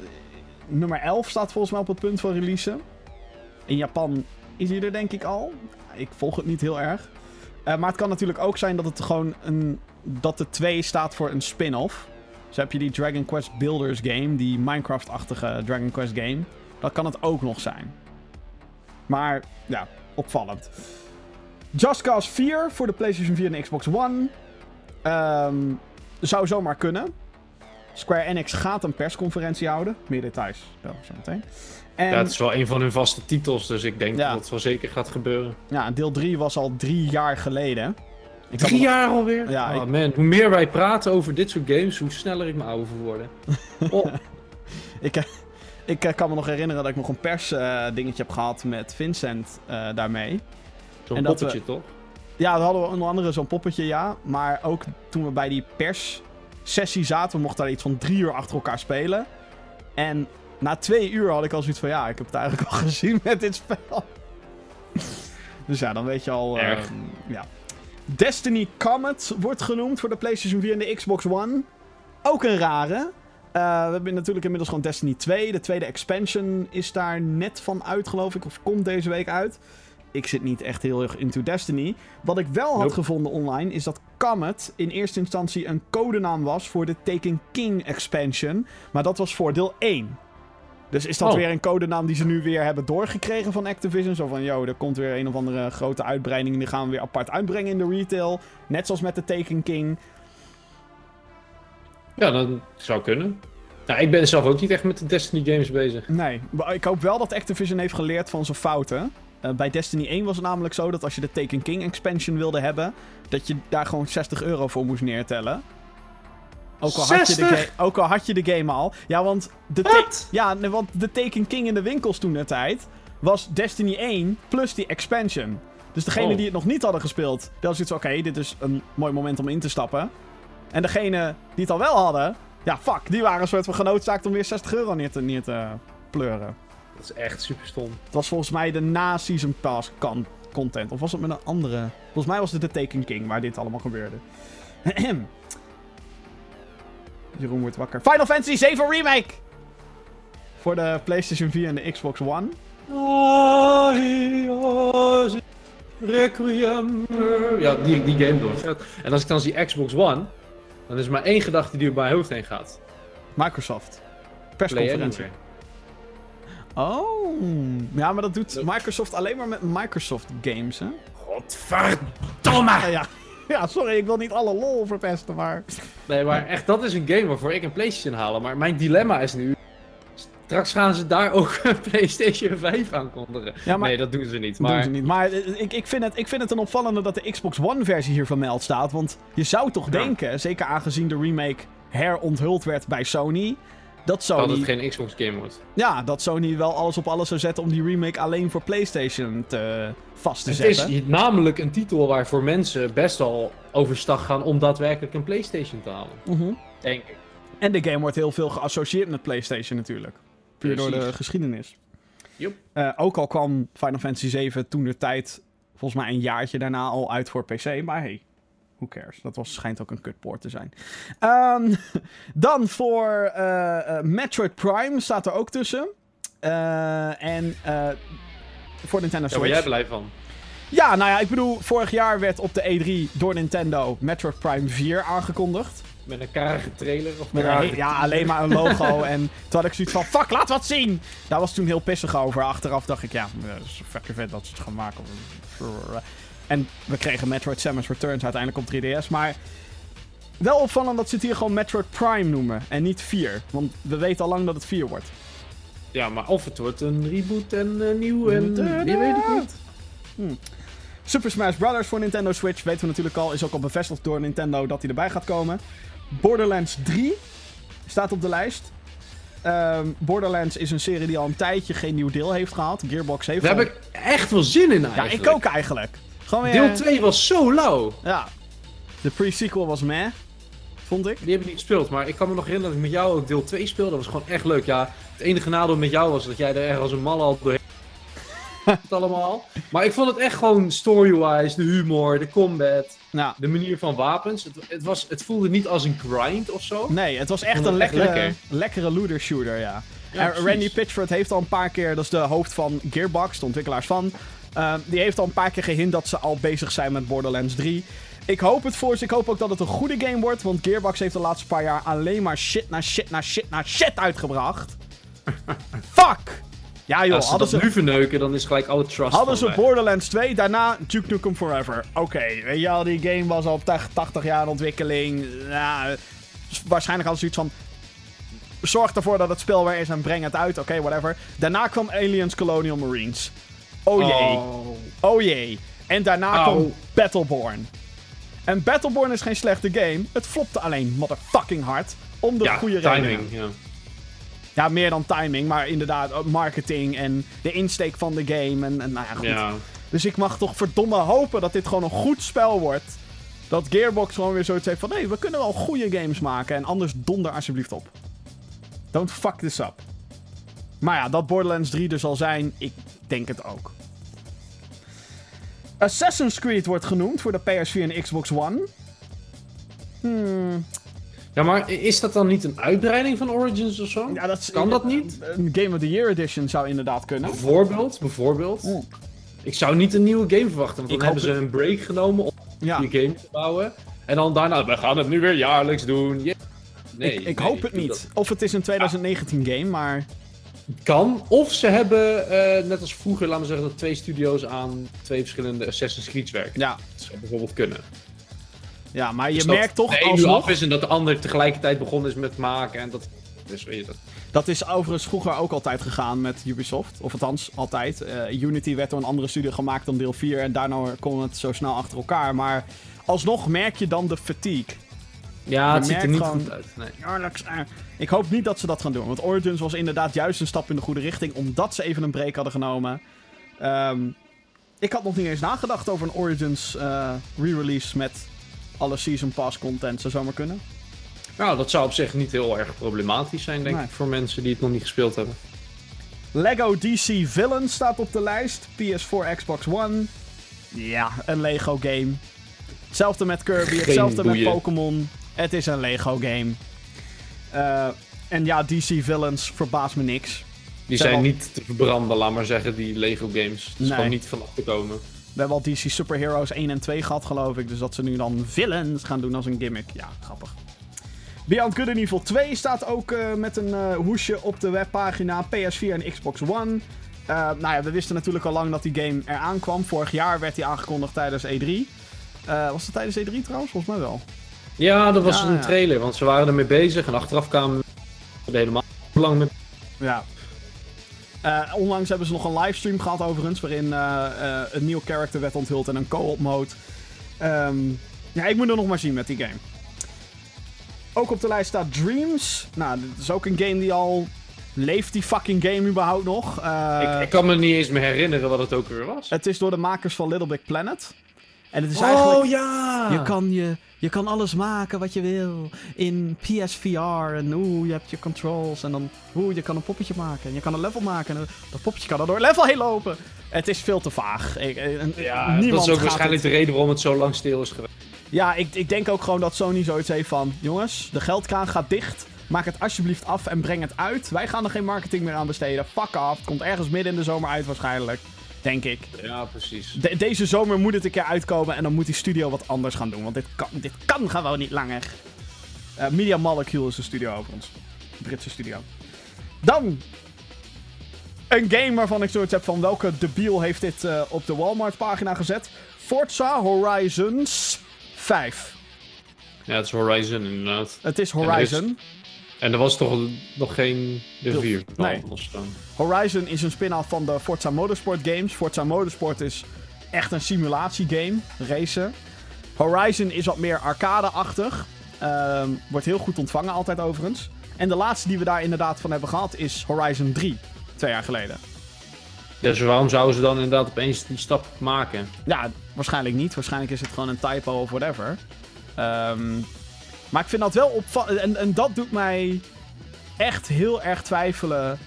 Nummer 11 staat volgens mij op het punt van releasen. In Japan is hij er denk ik al. Ik volg het niet heel erg. Eh, maar het kan natuurlijk ook zijn dat het gewoon een. dat de 2 staat voor een spin-off. Dus heb je die Dragon Quest Builders game, die Minecraft-achtige Dragon Quest game. Dat kan het ook nog zijn. Maar ja, opvallend. Just Cause 4 voor de PlayStation 4 en Xbox One. Ehm, zou zomaar kunnen. Square Enix gaat een persconferentie houden. Meer details wel zo meteen. En Ja, het is wel een van hun vaste titels, dus ik denk Ja. dat het wel zeker gaat gebeuren. ja, deel 3 was al drie jaar geleden. Ik Drie jaar alweer? Ja, oh ik- man, hoe meer wij praten over dit soort games, hoe sneller ik me ouder voor worden. Oh, Ik, ik eh, kan me nog herinneren dat ik nog een pers eh, dingetje heb gehad met Vincent eh, daarmee. zo'n dat poppetje toch? Ja, we hadden we onder andere zo'n poppetje, ja. Maar ook toen we bij die perssessie zaten, we mochten daar iets van drie uur achter elkaar spelen. En na twee uur had ik al zoiets van, ja, ik heb het eigenlijk al gezien met dit spel. dus ja, dan weet je al... ja. Destiny Comet wordt genoemd voor de PlayStation 4 en de Xbox One. Ook een rare. Eh, we hebben natuurlijk inmiddels gewoon Destiny 2. De tweede expansion is daar net van uit, geloof ik. Of komt deze week uit. Ik zit niet echt heel erg into Destiny. Wat ik wel had Nope. gevonden online is dat Comet in eerste instantie een codenaam was voor de Taken King expansion. Maar dat was voor deel 1. Dus is dat Oh. weer een codenaam die ze nu weer hebben doorgekregen van Activision? Zo van, yo, er komt weer een of andere grote uitbreiding. en Die gaan we weer apart uitbrengen in de retail. Net zoals met de Taken King. Ja, dat zou kunnen. Nou, ik ben zelf ook niet echt met de Destiny games bezig. Nee, maar ik hoop wel dat Activision heeft geleerd van zijn fouten. Eh, bij Destiny 1 was het namelijk zo dat als je de Taken King expansion wilde hebben, dat je daar gewoon 60 euro voor moest neertellen. Ook al, had je de 60? ga- ook al had je de game al. Ja, want de, ja, want de Taken King in de winkels toen de tijd was Destiny 1 plus die expansion. Dus degene Oh. die het nog niet hadden gespeeld, dat was iets oké, dit is een mooi moment om in te stappen. En degene die het al wel hadden, ja, fuck, die waren een soort van genoodzaakt om weer 60 euro neer te, neer te pleuren. Dat is echt super stom. Het was volgens mij de na-season pass kan content. Of was het met een andere? Volgens mij was het de Taken King waar dit allemaal gebeurde. Jeroen wordt wakker. Final Fantasy 7 Remake! Voor de PlayStation 4 en de Xbox One. Requiem. Ja, die, die game door. En als ik dan zie Xbox One, dan is er maar één gedachte die door mijn hoofd heen gaat. Microsoft. Persconferentie. Oh. Ja, maar dat doet. Microsoft alleen maar met Microsoft games, hè? Godverdomme! Ah, ja. ja, sorry, ik wil niet alle lol verpesten, maar... Nee, maar echt, dat is een game waarvoor ik een PlayStation halen. Maar mijn dilemma is nu. Straks gaan ze daar ook een PlayStation 5 aankondigen. Ja, maar- Nee, dat doen ze niet. Dat Maar doen ze niet. Maar eh, ik, ik, vind het, ik vind het een opvallende dat de Xbox One versie hier vermeld staat. Want je zou toch Ja. denken, zeker aangezien de remake heronthuld werd bij Sony... Dat dat Sony, het geen Xbox game wordt. ja, dat Sony wel alles op alles zou zetten om die remake alleen voor PlayStation te, vast te Het zetten. is namelijk een titel waarvoor mensen best wel overstag gaan om daadwerkelijk een PlayStation te halen. Mhm. Denk ik. En de game wordt heel veel geassocieerd met PlayStation natuurlijk. Puur door de geschiedenis. Joep. Eh, ook al kwam Final Fantasy 7 toen de tijd, volgens mij een jaartje daarna al uit voor PC. Maar hey, who cares? Dat was, schijnt ook een kutpoort te zijn. Ehm, dan voor eh, eh, Metroid Prime staat er ook tussen. Eh, en eh, voor Nintendo Daar Switch. word jij blij van. Ja, nou ja, ik bedoel, vorig jaar werd op de E3 door Nintendo Metroid Prime 4 aangekondigd. Met een karige trailer of Met een ja, alleen maar een logo. en toen had ik zoiets van, fuck, laat wat zien! Daar was toen heel pissig over. Achteraf dacht ik, ja, eh, dat is fucking vet dat ze het gaan maken. En we kregen Metroid Samus Returns uiteindelijk op 3DS. Maar wel opvallend dat ze het hier gewoon Metroid Prime noemen. En niet 4. Want we weten al lang dat het 4 wordt. Ja, maar of het wordt een reboot en eh, nieuw en wie weet het niet. Super Smash Bros. voor Nintendo Switch weten we natuurlijk al. Is ook al bevestigd door Nintendo dat hij erbij gaat komen. Borderlands 3 staat op de lijst. Ehm, Borderlands is een serie die al een tijdje geen nieuw deel heeft gehad. Gearbox heeft Daar al- heb ik echt wel zin in Ja, eigenlijk. ik ook eigenlijk. Gewoon weer... Deel 2 was zo lauw. Ja. De pre-sequel was meh. Vond ik. Die heb ik niet gespeeld, maar ik kan me nog herinneren dat ik met jou ook deel 2 speelde. Dat was gewoon echt leuk. Ja, het enige nadeel met jou was dat jij er echt als een mal al doorheen het allemaal. Maar ik vond het echt gewoon story-wise, de humor, de combat, Ja. de manier van wapens. Het, het, was, het voelde niet als een grind of zo. Nee, het was echt een lekkere, lekker. lekkere looter shooter, ja. Ja, en precies. Randy Pitchford heeft al een paar keer, dat is de hoofd van Gearbox, de ontwikkelaars van, Ehm, die heeft al een paar keer gehint dat ze al bezig zijn met Borderlands 3. Ik hoop het voor ze. Ik hoop ook dat het een goede game wordt. Want Gearbox heeft de laatste paar jaar alleen maar shit na shit na shit na shit uitgebracht. Fuck! Ja joh, Als ze hadden dat ze, nu verneuken, dan is gelijk alle trust hadden ze weg. Borderlands 2, daarna Duke Nukem Forever. Oké, weet je al, die game was al 80 jaar in ontwikkeling. Ja, waarschijnlijk hadden ze iets van... Zorg ervoor dat het spel weer is en breng het uit. Oké, whatever. Daarna kwam Aliens Colonial Marines. Oh jee. Oh. Oh jee. En daarna kwam Battleborn. En Battleborn is geen slechte game. Het flopte alleen motherfucking hard. Om de Ja, goede timing. Ja. Ja, meer dan timing. Maar inderdaad, ook marketing en de insteek van de game. En, en nou ja, goed. ja. Dus ik mag toch verdomme hopen dat dit gewoon een goed spel wordt. Dat Gearbox gewoon weer zoiets heeft van... Nee, we kunnen wel goede games maken. En anders donder alsjeblieft op. Don't fuck this up. Maar ja, dat Borderlands 3 er zal zijn, ik denk het ook. Assassin's Creed wordt genoemd voor de PS4 en Xbox One. Hmm, ja, maar is dat dan niet een uitbreiding van Origins of zo? ja, dat Kan dat niet? Een Game of the Year edition zou inderdaad kunnen. Bijvoorbeeld, bijvoorbeeld. Oeh. Ik zou niet een nieuwe game verwachten, want Ik dan hebben hoop ze een break genomen om Ja. die game te bouwen. En dan daarna, we gaan het nu weer jaarlijks doen. Yeah. Nee, ik, ik nee, hoop het niet. dat. Of het is een 2019 game, maar... Kan. Of ze hebben, eh, net als vroeger, laten we zeggen, dat twee studio's aan twee verschillende Assassin's Creed werken. Ja, Dat zou bijvoorbeeld kunnen. Ja maar je Dus merkt toch de alsnog... af is en dat de ander tegelijkertijd begonnen is met maken. En dat, dus weet je dat. Dat is overigens vroeger ook altijd gegaan met Ubisoft. Of althans, altijd. Eh, Unity werd door een andere studio gemaakt dan deel 4. En daarna kwam het zo snel achter elkaar. Maar alsnog merk je dan de fatigue. Ja, Je het ziet er niet gewoon- goed uit. Nee. Eh. Ik hoop niet dat ze dat gaan doen. Want Origins was inderdaad juist een stap in de goede richting. Omdat ze even een break hadden genomen. Ehm, ik had nog niet eens nagedacht over een Origins eh, re-release met alle Season Pass content. Zou zomaar kunnen. Nou, dat zou op zich niet heel erg problematisch zijn, denk Nee. ik, voor mensen die het nog niet gespeeld hebben. Lego DC Villain staat op de lijst. PS4, Xbox One. Ja, een Lego game. Hetzelfde met Kirby, Geen hetzelfde met. Pokémon. Het is een Lego game. Eh, en ja, DC Villains verbaast me niks. Die Zijn niet te verbranden, laat maar zeggen, die Lego games. Het is Nee. gewoon niet vanaf te komen. We hebben al DC Superheroes 1 en 2 gehad, geloof ik. Dus dat ze nu dan villains gaan doen als een gimmick. Ja, grappig. Beyond Good and Evil 2 staat ook eh, met een eh, hoesje op de webpagina. PS4 en Xbox One. Eh, nou ja, we wisten natuurlijk al lang dat die game eraan kwam. Vorig jaar werd die aangekondigd tijdens E3. Eh, was het tijdens E3 trouwens? Volgens mij wel. Ja, dat was Ja, een ja. trailer, want ze waren ermee bezig en achteraf kwamen we er helemaal lang met. Ja. Eh, onlangs hebben ze nog een livestream gehad overigens, waarin eh, eh, een nieuw character werd onthuld en een co-op mode. Ehm, ja, ik moet er nog maar zien met die game. Ook op de lijst staat Dreams. Nou, dit is ook een game die al... Leeft die fucking game überhaupt nog? Ik, ik kan me niet eens meer herinneren wat het ook weer was. Het is door de makers van Little Big Planet. En het is eigenlijk... Oh ja! Je kan, je, je kan alles maken wat je wil in PSVR. En oeh, je hebt je controls. En dan, oeh, je kan een poppetje maken. En je kan een level maken. En dat poppetje kan er door een level heen lopen. Het is veel te vaag. Ik, eh, en- Ja, dat is ook waarschijnlijk het- de reden waarom het zo lang stil is geweest. Ja, ik, ik denk ook gewoon dat Sony zoiets heeft van... Jongens, de geldkraan gaat dicht. Maak het alsjeblieft af en breng het uit. Wij gaan er geen marketing meer aan besteden. Fuck off. Het komt ergens midden in de zomer uit waarschijnlijk. Denk ik. Ja, precies. De- deze zomer moet het een keer uitkomen en dan moet die studio wat anders gaan doen. Want dit kan, dit kan gewoon niet langer. Eh, Media Molecule is de studio over ons. Britse studio. Dan. Een game waarvan ik zoiets heb van welke debiel heeft dit eh, op de Walmart pagina gezet. Forza Horizons 5. Ja, het is Horizon inderdaad. Het is- Horizon. En er was toch nog geen de vier Nee. Horizon is een spin-off van de Forza Motorsport games. Forza Motorsport is echt een simulatiegame, racen. Horizon is wat meer arcade-achtig. Ehm, wordt heel goed ontvangen altijd overigens. En de laatste die we daar inderdaad van hebben gehad is Horizon 3. Twee jaar geleden. Dus waarom zouden ze dan inderdaad opeens die stap maken? Ja, waarschijnlijk niet. Waarschijnlijk is het gewoon een typo of whatever. Ehm, maar ik vind dat wel opvallend. En, en dat doet mij echt heel erg twijfelen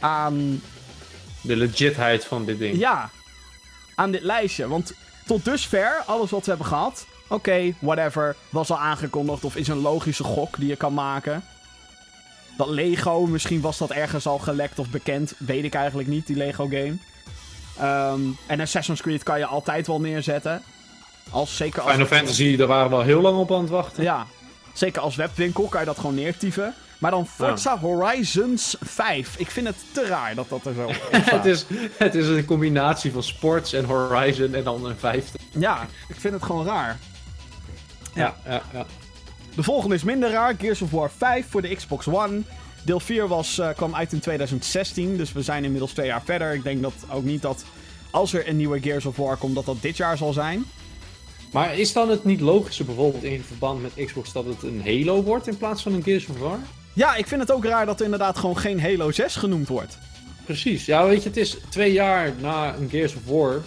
aan De legitheid van dit ding. Ja, aan dit lijstje. Want tot dusver, alles wat we hebben gehad. Oké, whatever. Was al aangekondigd of is een logische gok die je kan maken. Dat Lego, misschien was dat ergens al gelekt of bekend. Weet ik eigenlijk niet, die Lego game. Ehm, en Assassin's Creed kan je altijd wel neerzetten. Als, zeker als, Final Fantasy, daar waren we al heel lang op aan het wachten. Ja, zeker als webwinkel kan je dat gewoon neertieven. Maar dan Forza Horizons 5. Ik vind het te raar dat dat er zo het, is, het is een combinatie van sports en Horizon en dan een vijfde. Ja, ik vind het gewoon raar. Ja, ja, ja. De volgende is minder raar. Gears of War 5 voor de Xbox One. Deel 4 was, eh, kwam uit in 2016, dus we zijn inmiddels twee jaar verder. Ik denk dat ook niet dat als er een nieuwe Gears of War komt, dat dat dit jaar zal zijn. Maar is dan het niet logischer bijvoorbeeld in verband met Xbox dat het een Halo wordt in plaats van een Gears of War? Ja, ik vind het ook raar dat er inderdaad gewoon geen Halo 6 genoemd wordt. Precies. Ja, weet je, het is twee jaar na een Gears of War.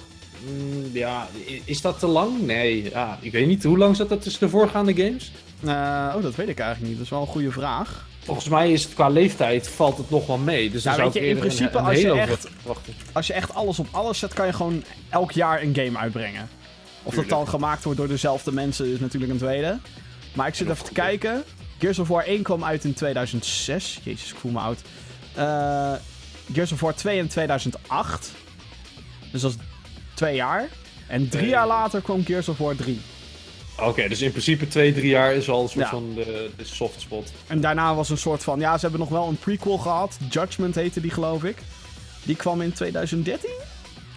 Mm, ja, is dat te lang? Nee, ja, ik weet niet. Hoe lang zat dat tussen de voorgaande games? Eh, oh, dat weet ik eigenlijk niet. Dat is wel een goede vraag. Volgens mij is het qua leeftijd valt het nog wel mee. Dus dan zou je, in principe een, een als je echt-. Als je echt alles op alles zet, kan je gewoon elk jaar een game uitbrengen. Of dat dan gemaakt wordt door dezelfde mensen, is natuurlijk een tweede. Maar ik zit En even te kijken. Gears of War 1 kwam uit in 2006. Jezus, ik voel me oud. Eh, Gears of War 2 in 2008. Dus dat is twee jaar. En drie jaar later kwam Gears of War 3. Oké, dus in principe twee, drie jaar is al een soort Ja. van de, de soft spot. En daarna was een soort van... Ja, ze hebben nog wel een prequel gehad. Judgment heette die, geloof ik. Die kwam in 2013,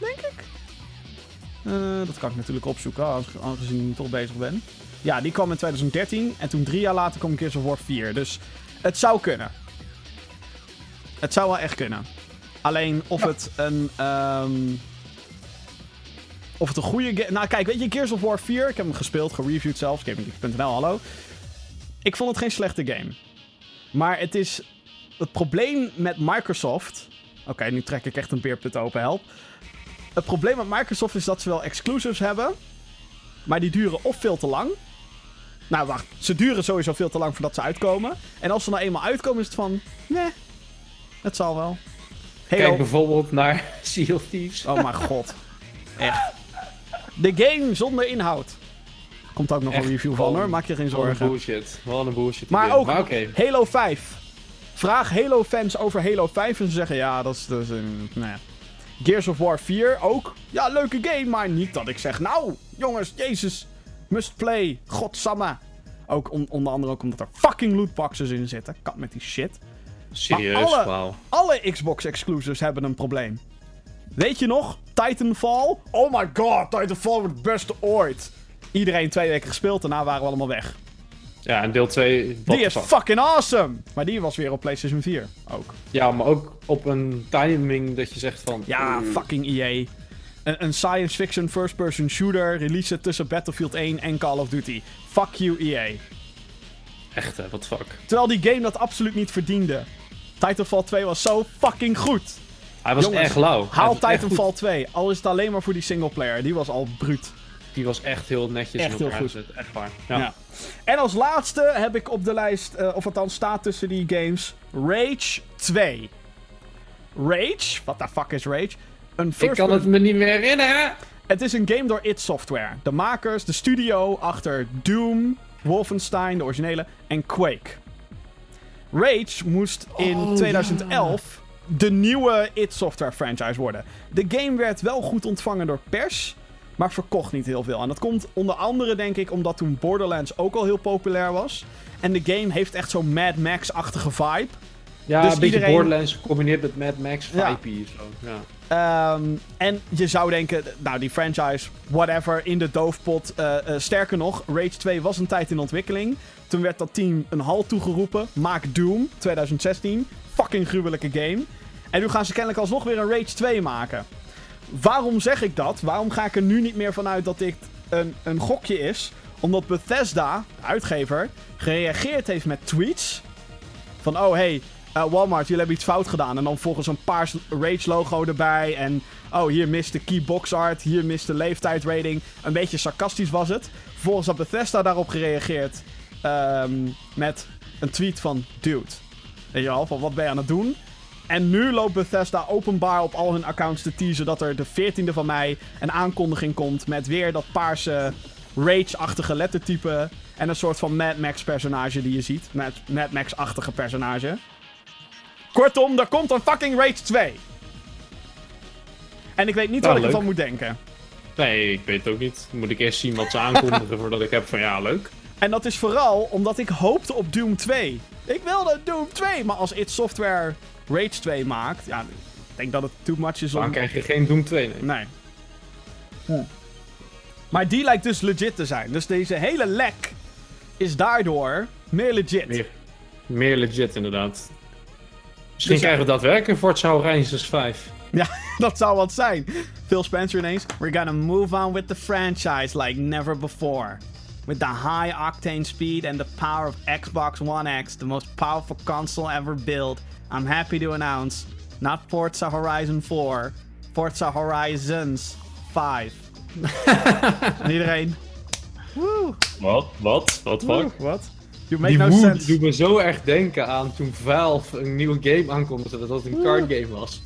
denk ik. Eh, dat kan ik natuurlijk opzoeken, aange- aangezien ik toch bezig ben. Ja, die kwam in 2013. En toen drie jaar later kwam Gears of War 4. Dus het zou kunnen. Het zou wel echt kunnen. Alleen of het een... ehm, of het een goede game... Nou kijk, weet je, Gears of War 4... Ik heb hem gespeeld, gereviewd zelfs. Gaming.nl, hallo. Ik vond het geen slechte game. Maar het is... Het probleem met Microsoft... Oké, nu trek ik echt een beerput open, help. Het probleem met Microsoft is dat ze wel exclusives hebben... Maar die duren of veel te lang... Nou, wacht. Ze duren sowieso veel te lang voordat ze uitkomen. En als ze nou eenmaal uitkomen, is het van... Nee, het zal wel. Halo... Kijk bijvoorbeeld naar Sea of Thieves. Oh mijn god. Echt. De game zonder inhoud. Komt ook nog Echt een review van hoor, maak je geen Wat een zorgen. bullshit. Wat een bullshit. Maar ook- Maar. Halo 5. Vraag Halo fans over Halo 5 en ze zeggen ja, dat is... Dat is een, nou ja. Gears of War 4 ook. Ja, leuke game, maar niet dat ik zeg... Nou, jongens, jezus. Must play. Godsamme. Ook on- onder andere ook omdat er fucking lootboxes in zitten. Kan met die shit. Serieus, Maar alle-. Alle Xbox exclusives hebben een probleem. Weet je nog? Titanfall? Oh my god, Titanfall wordt het beste ooit. Iedereen twee weken gespeeld, daarna waren we allemaal weg. Ja, en deel 2. Die is fucking awesome! Maar die was weer op PlayStation 4 ook. Ja, maar ook op een timing dat je zegt van... Ja, mm, fucking EA. Een, een science fiction first-person shooter release tussen Battlefield 1 en Call of Duty. Fuck you, EA. Echt hè, the fuck. Terwijl die game dat absoluut niet verdiende. Titanfall 2 was zo fucking goed. Hij was Jongens, echt lauw. Haal Titanfall 2. Al is het alleen maar voor die singleplayer. Die was al bruut. Die was echt heel netjes Echt in heel elkaar goed. gezet. Echt waar. Ja. Ja. En als laatste heb ik op de lijst, eh, of althans staat tussen die games, Rage 2. Rage? What the fuck is Rage? Een Ik kan het me niet meer herinneren. Het is een game door id Software. De makers, de studio achter Doom, Wolfenstein, de originele, en Quake. Rage moest in Oh, 2011 de nieuwe id Software franchise worden. De game werd wel goed ontvangen door pers, maar verkocht niet heel veel. En dat komt onder andere, denk ik, omdat toen Borderlands ook al heel populair was. En de game heeft echt zo'n Mad Max-achtige vibe. Ja, Dus een beetje iedereen- Borderlands gecombineerd met Mad Max, Ja. vibe zo. Ja. Ehm, en je zou denken, nou die franchise, whatever, in de doofpot. Eh, eh, sterker nog, Rage 2 was een tijd in ontwikkeling. Toen werd dat team een halt toegeroepen. Maak Doom, 2016. Fucking gruwelijke game. En nu gaan ze kennelijk alsnog weer een Rage 2 maken. Waarom zeg ik dat? Waarom ga ik er nu niet meer vanuit dat dit een, een gokje is? Omdat Bethesda, de uitgever, gereageerd heeft met tweets. Van, oh hey, eh, Walmart, jullie hebben iets fout gedaan. En dan volgens een paars Rage-logo erbij. En, oh, hier mist de keybox art. Hier mist de leeftijdrating. Een beetje sarcastisch was het. Vervolgens had Bethesda daarop gereageerd ehm, met een tweet van... Dude, weet je wel, van wat ben je aan het doen? En nu loopt Bethesda openbaar op al hun accounts te teasen... dat er de 14e van mei een aankondiging komt... met weer dat paarse Rage-achtige lettertype... en een soort van Mad Max-personage die je ziet. Mad, Mad Max-achtige personage. Kortom, er komt een fucking Rage 2. En ik weet niet wat ik ervan moet denken. Nee, ik weet het ook niet. Moet ik eerst zien wat ze aankondigen voordat ik heb van ja, leuk. En dat is vooral omdat ik hoopte op Doom 2. Ik wilde Doom 2, maar als id Software Rage 2 maakt, ja, ik denk dat het too much is Dan om... krijg je geen Doom 2. Nee. Nee. Maar die lijkt dus legit te zijn. Dus deze hele lek is daardoor meer legit. Meer, meer legit inderdaad. Misschien Dus krijgen we daadwerkelijk Forza Horizons 5. Ja, dat zou wat zijn. Phil Spencer ineens. We're gonna move on with the franchise like never before. With the high octane speed and the power of Xbox One X, the most powerful console ever built, I'm happy to announce not Forza Horizon 4, Forza Horizons 5. en iedereen. Woe, Wat? Wat? Wat wat? You make Die no sense. doet me zo erg denken aan toen Valve een nieuwe game aankondigde dat het een card game was.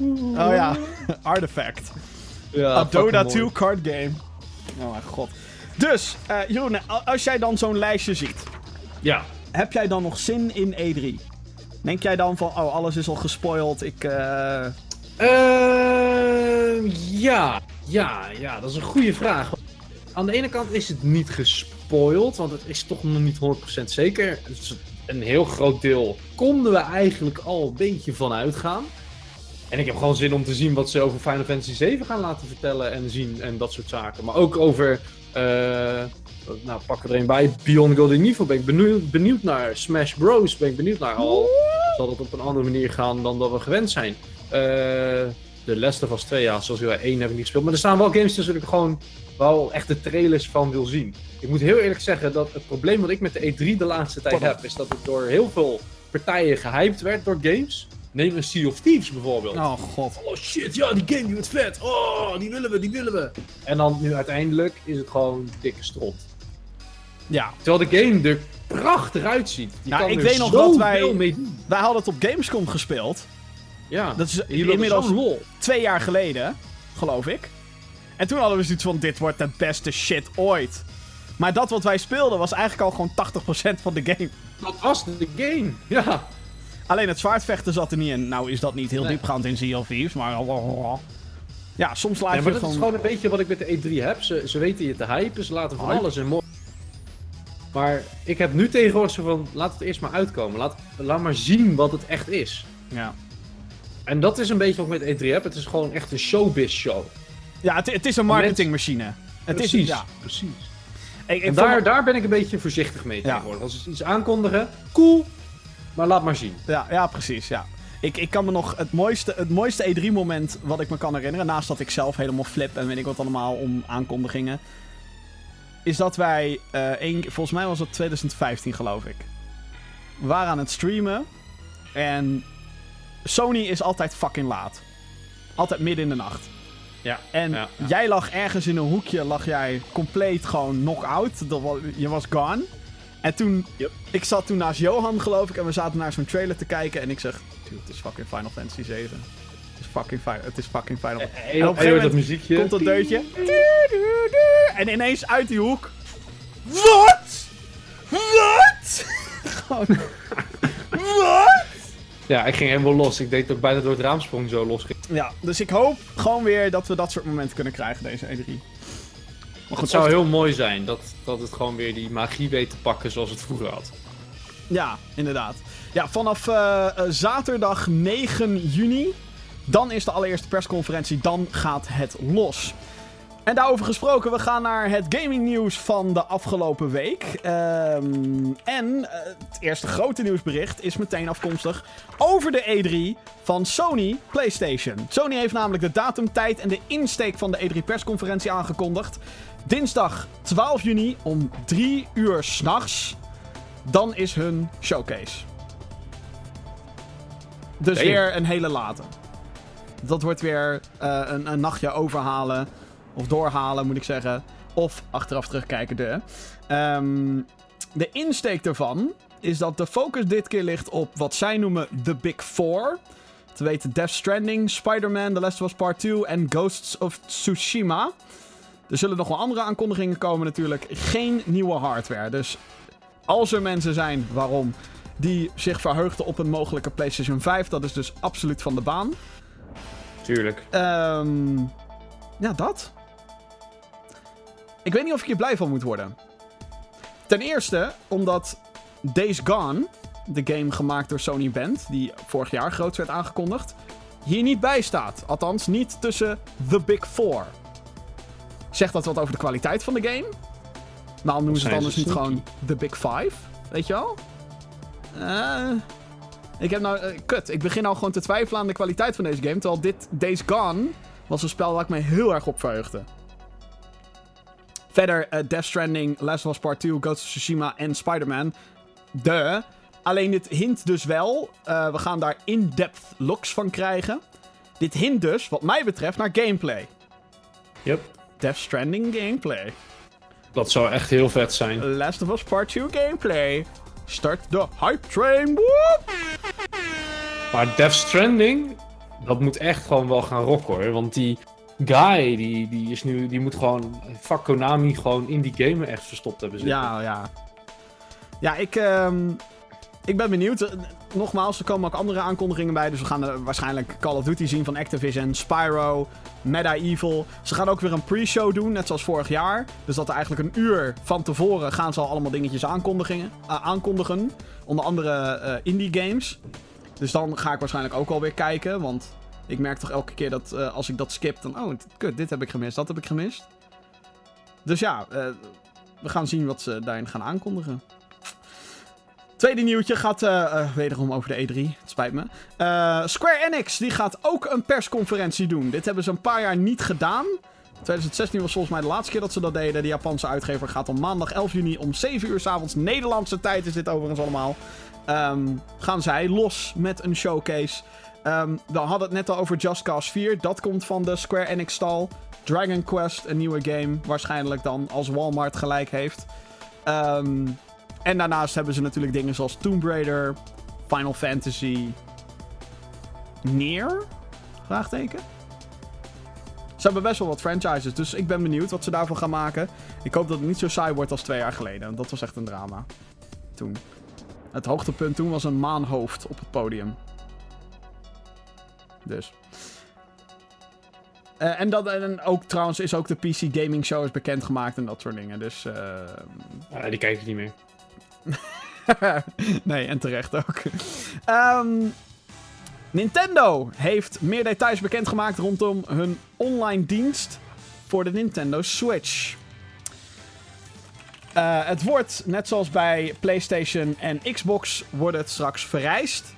Oh ja, Artifact. Ja, A Dota fucking 2 mooi. card game. Oh mijn god. Dus, eh Jeroen, als jij dan zo'n lijstje ziet, Ja. heb jij dan nog zin in E3? Denk jij dan van, oh, alles is al gespoild, ik... Ehm, ja. Ja, ja, dat is een goede vraag. Aan de ene kant is het niet gespoild, want het is toch nog niet 100% zeker. Een heel groot deel konden we eigenlijk al een beetje van uitgaan. En ik heb gewoon zin om te zien wat ze over Final Fantasy 7 gaan laten vertellen en zien en dat soort zaken. Maar ook over, nou pak er een bij, Beyond and Evil ben ik benieuwd, benieuwd naar. Smash Bros ben ik benieuwd naar. Al zal het op een andere manier gaan dan dat we gewend zijn. Eh de Last of Us 2, ja, zoals je 1 heb ik niet gespeeld. Maar er staan wel games tussen dat ik gewoon wel echt de trailers van wil zien. Ik moet heel eerlijk zeggen dat het probleem wat ik met de E3 de laatste tijd heb, is dat het door heel veel partijen gehyped werd door games. Neem een Sea of Thieves bijvoorbeeld. Oh god. Oh shit, ja, die game die wordt vet. Oh, die willen we, die willen we. En dan nu uiteindelijk is het gewoon dikke strot. Ja, Terwijl de game er prachtig uitziet. Je Nou, kan ik weet nog dat wij- zoveel mee doen. wij hadden het op Gamescom gespeeld. Ja, Dat is inmiddels lol. twee jaar geleden, geloof ik. En toen hadden we zoiets van, dit wordt de beste shit ooit. Maar dat wat wij speelden was eigenlijk al gewoon 80% van de game. Dat was de game. Ja. Alleen het zwaardvechten zat er niet in. Nou is dat niet heel Nee. diepgaand in Sea of Thieves, maar... Ja, soms laat ja je dat gewoon... is gewoon een beetje wat ik met de E3 heb. Ze, ze weten je te hypen, ze laten van Hype. alles en mooi. Maar ik heb nu tegenwoordig zo van, laat het eerst maar uitkomen. Laat, laat maar zien wat het echt is. Ja, En dat is een beetje wat ik met E3 heb. Het is gewoon echt een showbiz show. ja het, het is een marketingmachine. Het precies, is... Ja. precies. Ik, ik En vond- daar, daar ben ik een beetje voorzichtig mee Ja. tegenwoordig. Als ze iets aankondigen, cool. Maar laat maar zien. Ja, ja, precies, ja. Ik, ik kan me nog het mooiste, het mooiste E3-moment wat ik me kan herinneren, naast dat ik zelf helemaal flip en weet ik wat allemaal om aankondigingen, is dat wij, eh één, volgens mij was het 2015 geloof ik, we waren aan het streamen en Sony is altijd fucking laat. Altijd midden in de nacht. Ja. En ja, ja. jij lag ergens in een hoekje, lag jij compleet gewoon knock-out. Dat Je was gone. En toen, Yep. ik zat toen naast Johan geloof ik en we zaten naar zo'n trailer te kijken en ik zeg, dude, het is fucking Final Fantasy 7. Het is fucking, fi- het is fucking Final Fantasy. En En op een op gegeven dat moment muziekje. komt dat deutje. En ineens uit die hoek. Wat? Wat? Gewoon. Wat? Ja, ik ging helemaal los. Ik deed ook bijna door het raamsprong zo los. Ja, dus ik hoop gewoon weer dat we dat soort momenten kunnen krijgen deze E3. Het zou heel mooi zijn dat, dat het gewoon weer die magie weet te pakken zoals het vroeger had. Ja, inderdaad. Ja, vanaf eh, eh, zaterdag 9 juni. Dan is de allereerste persconferentie. Dan gaat het los. En daarover gesproken, we gaan naar het gaming nieuws van de afgelopen week. Ehm, en eh, het eerste grote nieuwsbericht is meteen afkomstig over de E3 van Sony PlayStation. Sony heeft namelijk de datum, tijd en de insteek van de E3 persconferentie aangekondigd. Dinsdag 12 juni om 3 uur s'nachts. Dan is hun showcase. Dus Damn. weer een hele late. Dat wordt weer eh, een, een nachtje overhalen. Of doorhalen, moet ik zeggen. Of achteraf terugkijken, de. Ehm, de insteek daarvan is dat de focus dit keer ligt op wat zij noemen The Big Four. Te weten Death Stranding, Spider-Man, The Last of Us Part 2 en Ghosts of Tsushima. Er zullen nog wel andere aankondigingen komen natuurlijk. Geen nieuwe hardware. Dus als er mensen zijn, waarom, die zich verheugden op een mogelijke PlayStation 5, dat is dus absoluut van de baan. Tuurlijk. Ehm ja, dat. Ik weet niet of ik hier blij van moet worden. Ten eerste omdat Days Gone, de game gemaakt door Sony Band, die vorig jaar groot werd aangekondigd, hier niet bij staat. Althans, niet tussen The Big Four. Zegt dat wat over de kwaliteit van de game? Waarom noemen ze het anders ze niet gewoon The Big Five? Weet je wel? Eh, ik heb nou... eh, kut, ik begin al gewoon te twijfelen aan de kwaliteit van deze game. Terwijl dit Days Gone was een spel waar ik me heel erg op verheugde. Verder eh, Death Stranding, Last of Us Part 2, Ghost of Tsushima en Spider-Man. De. Alleen dit hint dus wel. we gaan daar in-depth looks van krijgen. Dit hint dus, wat mij betreft, naar gameplay. Yep. Death Stranding gameplay. Dat zou echt heel vet zijn. Last of Us Part 2 gameplay. Start the hype train. Woep! Maar Death Stranding, dat moet echt gewoon wel gaan rocken hoor. Want die guy, die, die is nu, die moet gewoon, fuck Konami, gewoon in die game echt verstopt hebben zitten. Ja, ja. Ja, ik, ehm, ik ben benieuwd. Eh, Nogmaals, er komen ook andere aankondigingen bij. Dus we gaan er waarschijnlijk Call of Duty zien van Activision, Spyro, Medieval. Ze gaan ook weer een pre-show doen, net zoals vorig jaar. Dus dat er eigenlijk een uur van tevoren gaan ze al allemaal dingetjes aankondigen. eh, aankondigen. Onder andere eh, indie games. Dus dan ga ik waarschijnlijk ook alweer kijken. Want ik merk toch elke keer dat eh, als ik dat skip, dan... Oh, kut, dit heb ik gemist, dat heb ik gemist. Dus ja, eh, we gaan zien wat ze daarin gaan aankondigen. Tweede nieuwtje gaat eh, eh, wederom over de E3. Het spijt me. Eh, Square Enix die gaat ook een persconferentie doen. Dit hebben ze een paar jaar niet gedaan. 2016 was volgens mij de laatste keer dat ze dat deden. De Japanse uitgever gaat op maandag 11 juni om 7 uur s avonds Nederlandse tijd is dit overigens allemaal. ehm, gaan zij los met een showcase. Ehm, we hadden het net al over Just Cause 4. Dat komt van de Square Enix stal. Dragon Quest, een nieuwe game. Waarschijnlijk dan als Walmart gelijk heeft. Ehm, en daarnaast hebben ze natuurlijk dingen zoals Tomb Raider, Final Fantasy, Nier? Vraagteken. Ze hebben best wel wat franchises, dus ik ben benieuwd wat ze daarvan gaan maken. Ik hoop dat het niet zo saai wordt als twee jaar geleden. Dat was echt een drama. Toen. Het hoogtepunt toen was een maanhoofd op het podium. Dus. Eh, en, dat, en ook trouwens is ook de PC Gaming Show is bekendgemaakt en dat soort dingen. Dus eh, Ja, die kijk ik niet meer. nee, en terecht ook. Ehm, Nintendo heeft meer details bekendgemaakt rondom hun online dienst voor de Nintendo Switch. Eh, het wordt, net zoals bij PlayStation en Xbox, wordt het straks vereist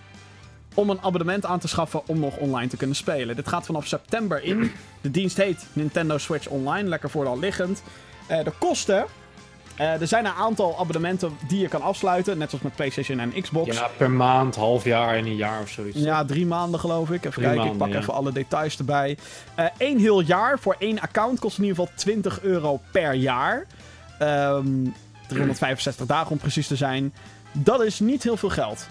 om een abonnement aan te schaffen om nog online te kunnen spelen. Dit gaat vanaf september in. De dienst heet Nintendo Switch Online, lekker voor de hand liggend. Eh, de kosten eh, er zijn een aantal abonnementen die je kan afsluiten, net zoals met PlayStation en Xbox. Ja, per maand, half jaar en een jaar of zoiets. Ja, drie maanden geloof ik. Even Drie kijken, ik maanden, pak ja. even alle details erbij. Eén heel jaar voor één account kost in ieder geval 20 euro per jaar. Ehm 365 dagen om precies te zijn. Dat is niet heel veel geld.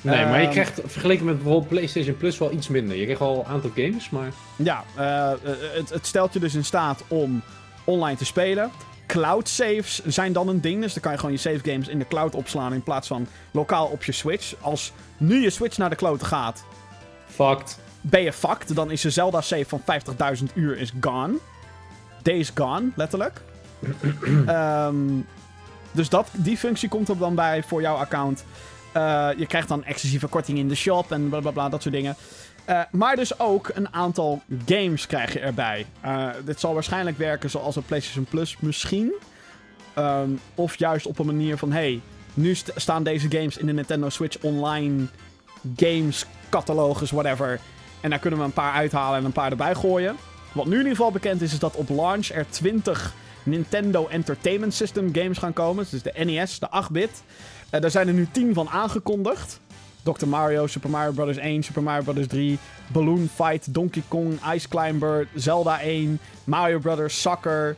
Nee, maar je Ehm, krijgt vergeleken met bijvoorbeeld PlayStation Plus wel iets minder. Je krijgt wel een aantal games, maar... Ja, eh, eh, het, het stelt je dus in staat om online te spelen. Cloud saves zijn dan een ding. Dus dan kan je gewoon je save games in de cloud opslaan in plaats van lokaal op je Switch. Als nu je Switch naar de kloten gaat, Fucked. ben je fucked. Dan is je Zelda save van 50.000 uur is gone. Days gone, letterlijk. Ehm, dus dat, die functie komt er dan bij voor jouw account. Eh, je krijgt dan exclusieve korting in de shop en blablabla, bla, bla, dat soort dingen. Eh, maar dus ook een aantal games krijg je erbij. Eh, dit zal waarschijnlijk werken zoals een PlayStation Plus misschien. Ehm, of juist op een manier van... Hey, nu st- staan deze games in de Nintendo Switch Online games catalogus, whatever. En daar kunnen we een paar uithalen en een paar erbij gooien. Wat nu in ieder geval bekend is, is dat op launch er 20 Nintendo Entertainment System games gaan komen. Dus de NES, de 8-bit. Eh, daar zijn er nu 10 van aangekondigd. Dr. Mario, Super Mario Bros. 1, Super Mario Bros. 3, Balloon Fight, Donkey Kong, Ice Climber, Zelda 1, Mario Bros. Soccer,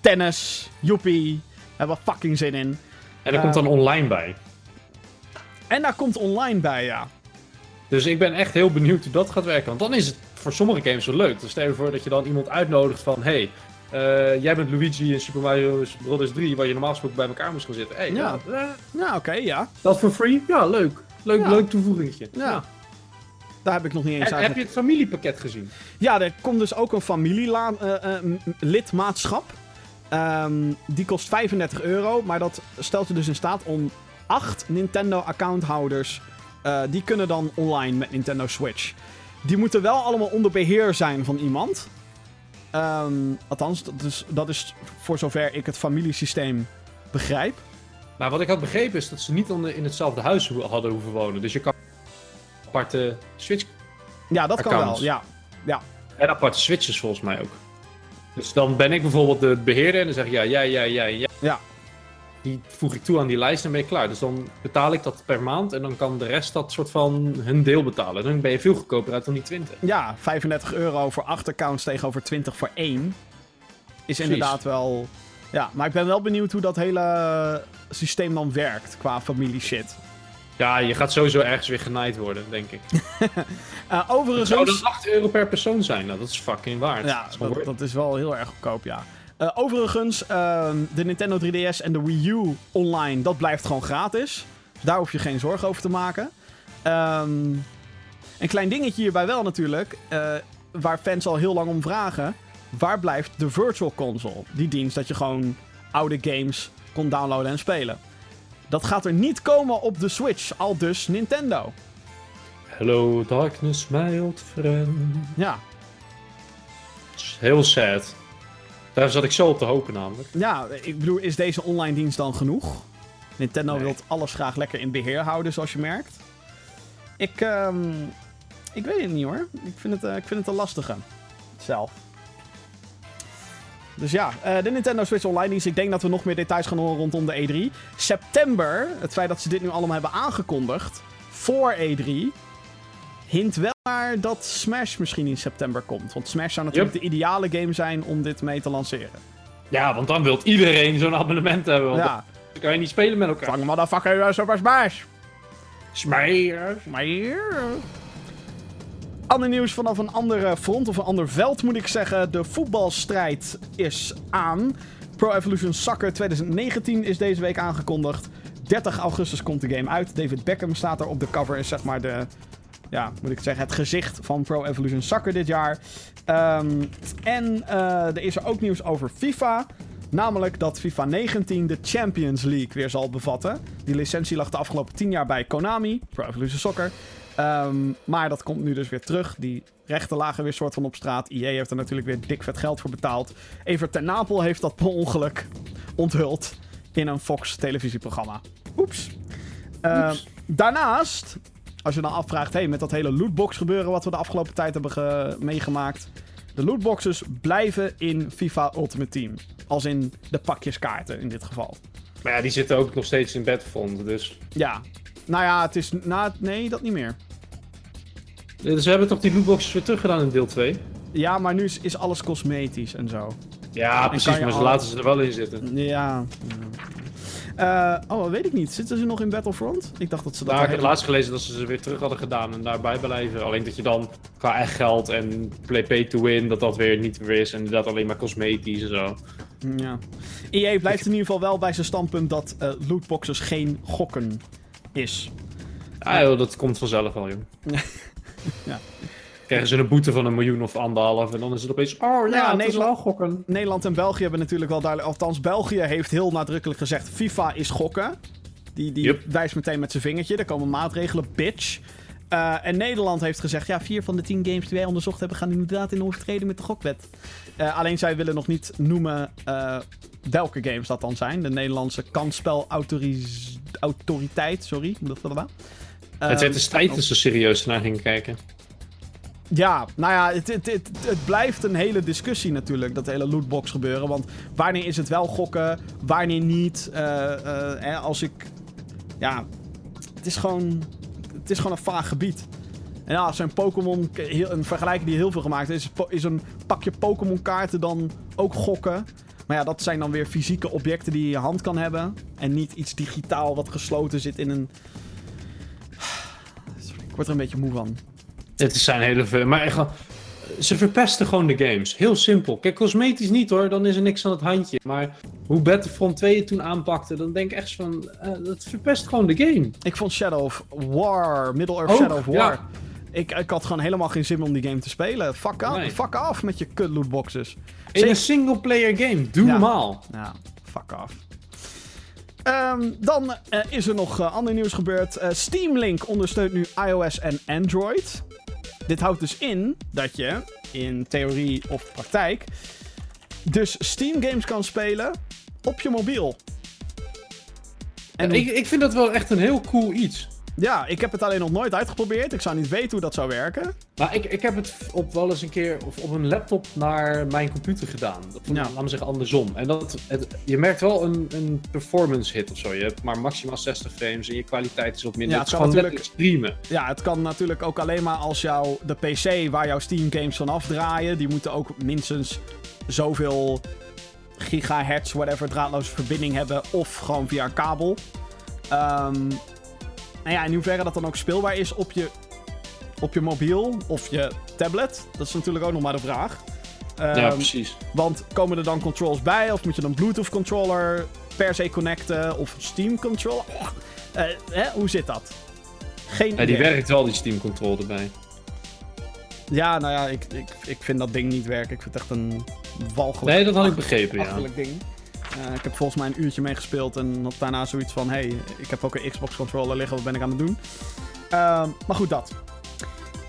Tennis, Joepie. Daar hebben we fucking zin in. En er komt dan online bij. En daar komt online bij, ja. Dus ik ben echt heel benieuwd hoe dat gaat werken. Want dan is het voor sommige games wel leuk. Dus stel je voor dat je dan iemand uitnodigt van... Hey, eh, jij bent Luigi in Super Mario Bros. 3... waar je normaal gesproken bij elkaar moest gaan zitten. Hey, Ja. ja. eh, Nou, oké, ja. dat voor free? Ja, leuk. Leuk, Ja. leuk toevoegingetje. Ja. Daar heb ik nog niet eens En, heb je het familiepakket gezien? Ja, er komt dus ook een familielidmaatschap. Ehm die kost 35 euro, maar dat stelt je dus in staat om acht Nintendo-accounthouders... eh, die kunnen dan online met Nintendo Switch. Die moeten wel allemaal onder beheer zijn van iemand. Ehm, althans, dat is, dat is voor zover ik het familiesysteem begrijp. Maar wat ik had begrepen is dat ze niet in hetzelfde huis hadden hoeven wonen. Dus je kan aparte Switch Ja, dat kan wel, Accounts. ja. en aparte switches volgens mij ook. Dus dan ben ik bijvoorbeeld de beheerder en dan zeg ik ja, jij, jij, jij, jij. Ja. Die voeg ik toe aan die lijst en ben je klaar. Dus dan betaal ik dat per maand en dan kan de rest dat soort van hun deel betalen. Dan ben je veel goedkoper uit dan die 20. Ja, 35 euro voor 8 accounts tegenover 20 voor 1. Is Precies. inderdaad wel. Ja, maar ik ben wel benieuwd hoe dat hele systeem dan werkt qua familie shit. Ja, je gaat sowieso ergens weer genaaid worden, denk ik. Eh Het zou overigens. dan 8 euro per persoon zijn. Nou, dat is fucking waard. Ja, Dat is gewoon dat, worth dat is wel heel erg goedkoop, ja. Eh, overigens, ehm, de Nintendo 3DS en de Wii U online, dat blijft gewoon gratis. Dus daar hoef je geen zorgen over te maken. Ehm, een klein dingetje hierbij wel natuurlijk, eh, waar fans al heel lang om vragen. Waar blijft de Virtual Console? Die dienst dat je gewoon oude games kon downloaden en spelen. Dat gaat er niet komen op de Switch, al dus Nintendo. Hello darkness, my old friend. Ja, heel sad. Daar zat ik zo op te hopen namelijk. Ja, ik bedoel, is deze online dienst dan genoeg? Nintendo Nee. wil alles graag lekker in beheer houden, zoals je merkt. Ik, ehm, ik weet het niet hoor. Ik vind het, eh, ik vind het een lastige. Zelf. Dus ja, eh, de Nintendo Switch Online dienst. Ik denk dat we nog meer details gaan horen rondom de E3. September, het feit dat ze dit nu allemaal hebben aangekondigd voor E3, hint wel naar dat Smash misschien in september komt. Want Smash zou natuurlijk Yep. de ideale game zijn om dit mee te lanceren. Ja, want dan wil iedereen zo'n abonnement hebben. Want Ja, dan kan je niet spelen met elkaar. Vang motherfucker Super Smash. Maar hier... Ander nieuws vanaf een andere front, of een ander veld moet ik zeggen. De voetbalstrijd is aan. Pro Evolution Soccer 2019 is deze week aangekondigd. 30 augustus komt de game uit. David Beckham staat er op de cover. Is zeg maar de, ja, moet ik zeggen, het gezicht van Pro Evolution Soccer dit jaar. Ehm, en eh, er is er ook nieuws over FIFA. Namelijk dat FIFA 19 de Champions League weer zal bevatten. Die licentie lag de afgelopen 10 jaar bij Konami, Pro Evolution Soccer. Ehm, maar dat komt nu dus weer terug. Die rechten lagen weer soort van op straat. EA heeft er natuurlijk weer dik vet geld voor betaald. Evert ten Napel heeft dat per ongeluk onthuld in een Fox televisieprogramma. Oeps. Ehm, daarnaast, als je dan afvraagt, hey, met dat hele lootbox gebeuren wat we de afgelopen tijd hebben ge- meegemaakt. De lootboxes blijven in FIFA Ultimate Team. Als in de pakjeskaarten in dit geval. Maar ja, die zitten ook nog steeds in Battlefront, dus... Ja. Nou ja, het is. Nou, nee, dat niet meer. Dus we hebben toch die lootboxes weer teruggedaan in deel 2? Ja, maar nu is, is alles cosmetisch en zo. Ja, precies, maar ze al- laten ze er wel in zitten. Ja. Eh, oh, weet ik niet. Zitten ze nog in Battlefront? Ik dacht dat ze dat Daar al ik heb laatst gelezen dat ze ze weer terug hadden gedaan en daarbij blijven. Alleen dat je dan qua echt geld en play pay to win, dat dat weer niet meer is. En dat alleen maar cosmetisch en zo. Ja. EA blijft in ieder geval wel bij zijn standpunt dat eh, lootboxes geen gokken is. Ah joh, dat komt vanzelf wel, joh. Ja. Krijgen ze een boete van een miljoen of anderhalf en dan is het opeens... Oh ja, Ja, Nederland- wel gokken. Nederland en België hebben natuurlijk wel duidelijk... Althans, België heeft heel nadrukkelijk gezegd... FIFA is gokken. Die, die Yep. wijst meteen met zijn vingertje. Er komen maatregelen, bitch. Eh, en Nederland heeft gezegd... Ja, vier van de tien games die wij onderzocht hebben... gaan inderdaad in overtreding met de gokwet. Eh, alleen zij willen nog niet noemen... eh, welke games dat dan zijn. De Nederlandse kansspelautoriteit... Sorry. blablabla. het werd Ehm, dus tijd dat ze serieus naar gingen kijken. ja, nou ja, het, het, het, het blijft een hele discussie natuurlijk, dat hele lootbox gebeuren. Want wanneer is het wel gokken, wanneer niet? Eh, als ik... Ja, het is gewoon... Het is gewoon een vaag gebied. En ja, een Pokémon... Een vergelijking die heel veel gemaakt is... Is een pakje Pokémon kaarten dan ook gokken? Maar ja, dat zijn dan weer fysieke objecten die je in je hand kan hebben. En niet iets digitaal wat gesloten zit in een... Ik word er een beetje moe van. Het zijn hele veel... Maar echt, ze verpesten gewoon de games. Heel simpel. Kijk, cosmetisch niet hoor, dan is er niks aan het handje. Maar hoe Battlefront 2 het toen aanpakte, dan denk ik echt van... eh, dat verpest gewoon de game. Ik vond Shadow of War, Middle-earth Ook, Shadow of War. ja. Ik, ik had gewoon helemaal geen zin om die game te spelen. Fuck, af, Nee. fuck af met je kut lootboxes. In een single-player game, doe Ja. normaal. Ja, fuck af. Ehm, dan eh, is er nog eh, ander nieuws gebeurd. Eh, Steam Link ondersteunt nu iOS en Android. Dit houdt dus in dat je in theorie of praktijk dus Steam games kan spelen op je mobiel. En ik, ik vind dat wel echt een heel cool iets. Ja, ik heb het alleen nog nooit uitgeprobeerd. Ik zou niet weten hoe dat zou werken. Maar ik, ik heb het op wel eens een keer of op een laptop naar mijn computer gedaan. Of, Ja. Laten we zeggen andersom. En dat, het, je merkt wel een, een performance hit of zo. Je hebt maar maximaal 60 frames en je kwaliteit is wat minder. Ja, het het kan gewoon natuurlijk- streamen. Ja, het kan natuurlijk ook alleen maar als jouw de PC waar jouw Steam games van afdraaien, die moeten ook minstens zoveel gigahertz, whatever, draadloze verbinding hebben of gewoon via een kabel. Ehm nou ja, in hoeverre dat dan ook speelbaar is op je, op je mobiel of je tablet, dat is natuurlijk ook nog maar de vraag. ja, Ehm, precies. want komen er dan controls bij? Of moet je een Bluetooth controller per se connecten? Of Steam controller? Oh, hè, hoe zit dat? Geen Ja, die werkt wel, die Steam Control erbij. Ja, nou ja, ik, ik, ik vind dat ding niet werken. Ik vind het echt een walgelijk, Nee, dat had ik begrepen, ja. ding. Eh, ik heb volgens mij een uurtje meegespeeld en had daarna zoiets van... hey, ik heb ook een Xbox controller liggen, wat ben ik aan het doen? Ehm, maar goed, dat.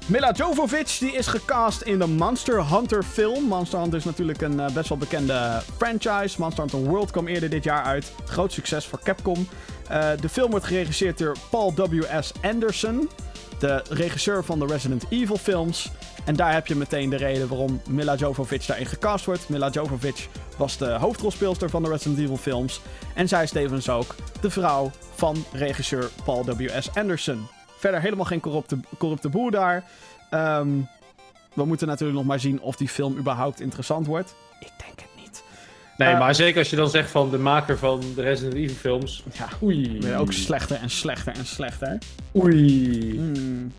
Mila Jovovich die is gecast in de Monster Hunter film. Monster Hunter is natuurlijk een eh, best wel bekende franchise. Monster Hunter World kwam eerder dit jaar uit. Groot succes voor Capcom. Eh, de film wordt geregisseerd door Paul W.S. Anderson. De regisseur van de Resident Evil films. En daar heb je meteen de reden waarom Mila Jovovich daarin gecast wordt. Mila Jovovich was de hoofdrolspeelster van de Resident Evil films. En zij is tevens ook de vrouw van regisseur Paul W.S. Anderson. Verder helemaal geen corrupte, corrupte boer daar. Ehm, we moeten natuurlijk nog maar zien of die film überhaupt interessant wordt. Ik denk het niet. Nee, Eh, maar zeker als je dan zegt van de maker van de Resident Evil films. Ja, Oei. weer ook slechter en slechter en slechter. Oei. Hmm.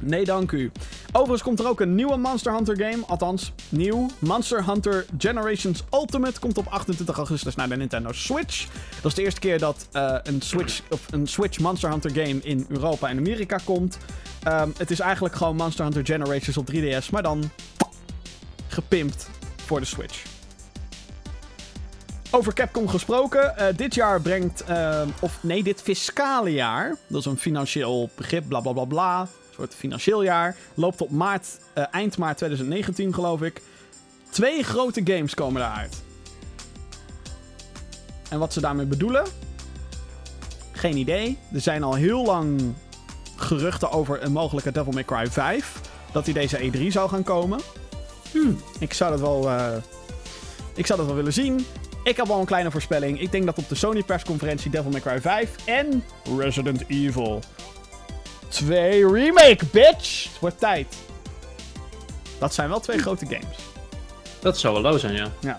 Nee, dank u. Overigens komt er ook een nieuwe Monster Hunter game. Althans, nieuw. Monster Hunter Generations Ultimate komt op 28 augustus naar de Nintendo Switch. Dat is de eerste keer dat eh, een, Switch, of een Switch Monster Hunter game in Europa en Amerika komt. Ehm, het is eigenlijk gewoon Monster Hunter Generations op 3DS, maar dan gepimpt voor de Switch. Over Capcom gesproken. eh, dit jaar brengt. eh, of nee, dit fiscale jaar. Dat is een financieel begrip, bla bla bla bla. Soort financieel jaar. Loopt tot maart, eh, eind maart 2019, geloof ik. Twee grote games komen daaruit. En wat ze daarmee bedoelen? Geen idee. Er zijn al heel lang geruchten over een mogelijke Devil May Cry 5. Dat die deze E3 zou gaan komen. Hm, ik zou dat wel. eh, ik zou dat wel willen zien. Ik heb al een kleine voorspelling. Ik denk dat op de Sony persconferentie Devil May Cry 5 en Resident Evil 2 remake, bitch! Het wordt tijd. Dat zijn wel twee grote games. Dat zou wel low zijn, ja.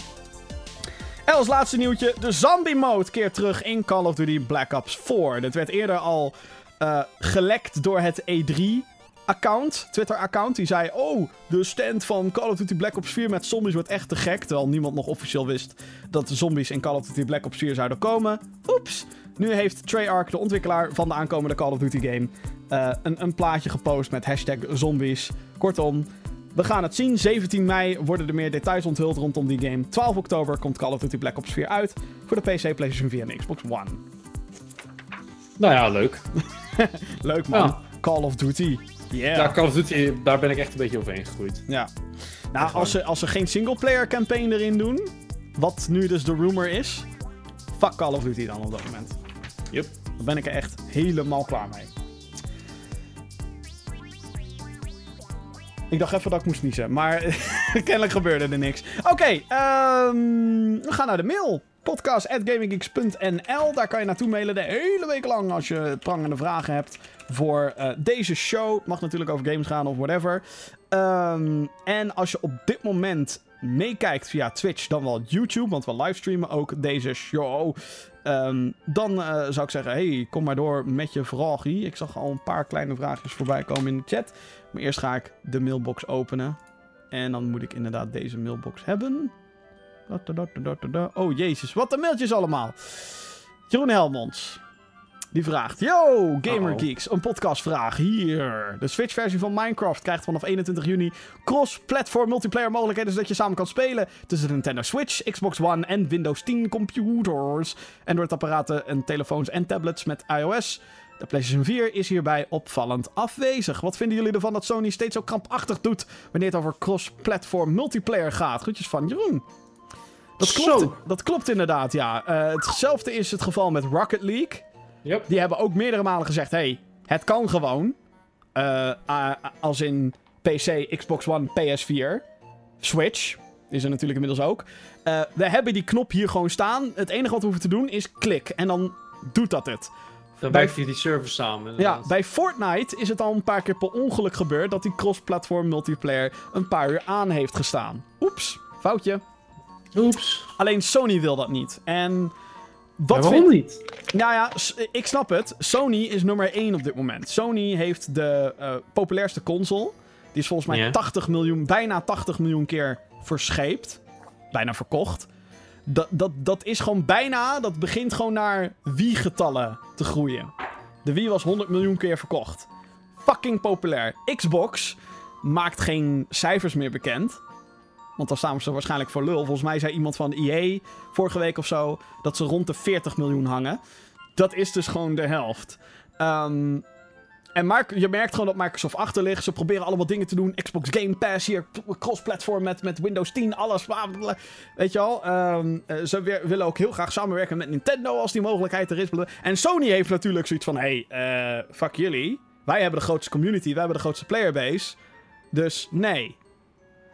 En als laatste nieuwtje, de zombie mode keert terug in Call of Duty Black Ops 4. Dit werd eerder al eh, gelekt door het E3-account, Twitter-account. Die zei, oh, de stand van Call of Duty Black Ops 4 met zombies wordt echt te gek. Terwijl niemand nog officieel wist dat de zombies in Call of Duty Black Ops 4 zouden komen. Oeps. Nu heeft Treyarch, de ontwikkelaar van de aankomende Call of Duty game, eh, een, een plaatje gepost met hashtag zombies. Kortom, we gaan het zien. 17 mei worden er meer details onthuld rondom die game. 12 oktober komt Call of Duty Black Ops 4 uit. Voor de PC, PlayStation 4 en Xbox One. Nou ja, leuk. Leuk man. Ja. Call of Duty. Yeah. Ja, Call of Duty, daar ben ik echt een beetje overheen gegroeid. Ja. Nou, als ze, als ze geen singleplayer campaign erin doen, wat nu dus de rumor is, fuck Call of Duty dan op dat moment. Yep. Dan ben ik er echt helemaal klaar mee. Ik dacht even dat ik moest niezen, maar kennelijk gebeurde er niks. Oké, ehm, we gaan naar de mail. Podcast.gaminggeeks.nl Daar kan je naartoe mailen de hele week lang als je prangende vragen hebt voor eh, deze show. Het mag natuurlijk over games gaan of whatever. Ehm, en als je op dit moment meekijkt via Twitch, dan wel YouTube, want we livestreamen ook deze show. Ehm, dan eh, zou ik zeggen, hey, kom maar door met je vraagje. Ik zag al een paar kleine vraagjes voorbij komen in de chat. Maar eerst ga ik de mailbox openen. En dan moet ik inderdaad deze mailbox hebben. Oh jezus, wat een mailtjes allemaal. Jeroen Helmonds. Die vraagt: Yo, Gamer Geeks, een podcastvraag hier. De Switch-versie van Minecraft krijgt vanaf 21 juni cross-platform multiplayer mogelijkheden, zodat je samen kan spelen tussen de Nintendo Switch, Xbox One en Windows 10 computers, Android-apparaten en telefoons en tablets met iOS. De PlayStation 4 is hierbij opvallend afwezig. Wat vinden jullie ervan dat Sony steeds zo krampachtig doet wanneer het over cross-platform multiplayer gaat? Groetjes van Jeroen. Dat klopt, Zo. dat klopt inderdaad, ja. Eh, hetzelfde is het geval met Rocket League. Yep. Die hebben ook meerdere malen gezegd: hey, het kan gewoon. Eh, als in PC, Xbox One, PS4, Switch. Is er natuurlijk inmiddels ook. Eh, we hebben die knop hier gewoon staan. Het enige wat we hoeven te doen is klik. En dan doet dat het. Dan Bij- werkt je die servers samen. Ja, bij Fortnite is het al een paar keer per ongeluk gebeurd dat die cross-platform multiplayer een paar uur aan heeft gestaan. Oeps, foutje. Oeps. Alleen Sony wil dat niet. En wat Ja, waarom vind- niet? Nou ja, ik snap het. Sony is nummer 1 op dit moment. Sony heeft de eh, populairste console. Die is volgens mij Ja. 80 miljoen, bijna 80 miljoen keer verscheept. Bijna verkocht. Dat, dat, dat is gewoon bijna, dat begint gewoon naar Wii-getallen te groeien. De Wii was 100 miljoen keer verkocht. Fucking populair. Xbox maakt geen cijfers meer bekend. Want dan staan ze waarschijnlijk voor lul. Volgens mij zei iemand van EA vorige week of zo dat ze rond de 40 miljoen hangen. Dat is dus gewoon de helft. Ehm, en Mark, je merkt gewoon dat Microsoft achter ligt. Ze proberen allemaal dingen te doen. Xbox Game Pass hier, cross-platform met, met Windows 10, alles. Weet je al? Ehm, eh, ze willen ook heel graag samenwerken met Nintendo als die mogelijkheid er is. En Sony heeft natuurlijk zoiets van: hey, eh, fuck jullie. Wij hebben de grootste community, wij hebben de grootste playerbase. Dus nee.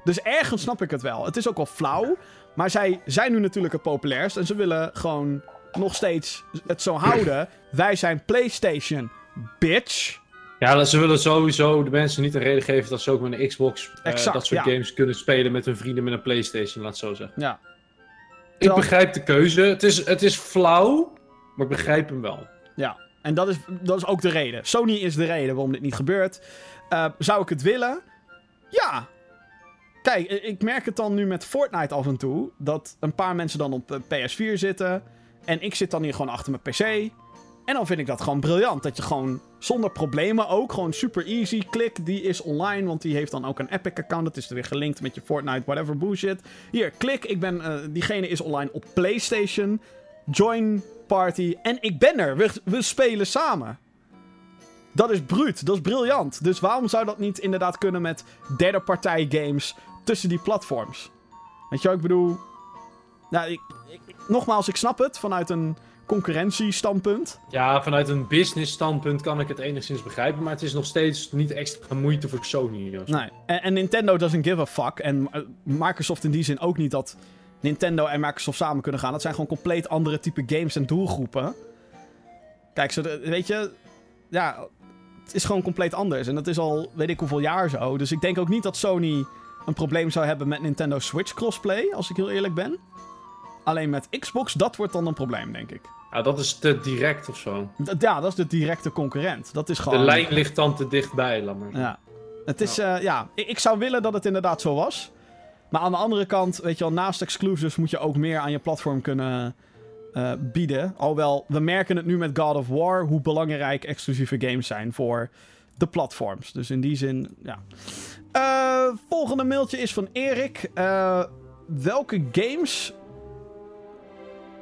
Dus ergens snap ik het wel. Het is ook wel flauw. Maar zij zijn nu natuurlijk het populairst. En ze willen gewoon nog steeds het zo houden. Wij zijn PlayStation, bitch. Ja, ze willen sowieso de mensen niet een reden geven dat ze ook met een Xbox eh, Exact, dat soort ja. games kunnen spelen met hun vrienden met een PlayStation, laat het zo zeggen. Ja. Ik begrijp de keuze. Het is, het is flauw, maar ik begrijp hem wel. Ja. En dat is, dat is ook de reden. Sony is de reden waarom dit niet gebeurt. Eh, zou ik het willen? Ja. Kijk, ik merk het dan nu met Fortnite af en toe. Dat een paar mensen dan op eh, PS4 zitten. En ik zit dan hier gewoon achter mijn PC. En dan vind ik dat gewoon briljant. Dat je gewoon zonder problemen ook, gewoon super easy. Klik, die is online, want die heeft dan ook een Epic-account. Dat is er weer gelinkt met je Fortnite, whatever bullshit. Hier, klik, ik ben, eh, diegene is online op PlayStation. Join party. En ik ben er. We, we spelen samen. Dat is bruut. Dat is briljant. Dus waarom zou dat niet inderdaad kunnen met derde partij games tussen die platforms? Weet je wat ik bedoel? Nou, ik, ik- ik- nogmaals, ik snap het vanuit een concurrentiestandpunt. Ja, vanuit een business standpunt kan ik het enigszins begrijpen, maar het is nog steeds niet extra moeite voor Sony. zo. Nee. En, en Nintendo doesn't give a fuck. En eh, Microsoft in die zin ook niet dat Nintendo en Microsoft samen kunnen gaan. Dat zijn gewoon compleet andere type games en doelgroepen. Kijk, ze, de- weet je, ja, het is gewoon compleet anders. En dat is al weet ik hoeveel jaar zo. Dus ik denk ook niet dat Sony een probleem zou hebben met Nintendo Switch crossplay, als ik heel eerlijk ben. Alleen met Xbox, dat wordt dan een probleem, denk ik. Ja, dat is te direct of zo. D- ja, dat is de directe concurrent. Dat is gewoon... De lijn ligt dan te dichtbij, laat maar. Ja. Het is, ja. ja, ik, ik zou willen dat het inderdaad zo was. Maar aan de andere kant, weet je wel, naast exclusives moet je ook meer aan je platform kunnen eh, bieden. Alhoewel, we merken het nu met God of War, hoe belangrijk exclusieve games zijn voor de platforms. Dus in die zin, ja. Eh, volgende mailtje is van Erik. Eh, welke games,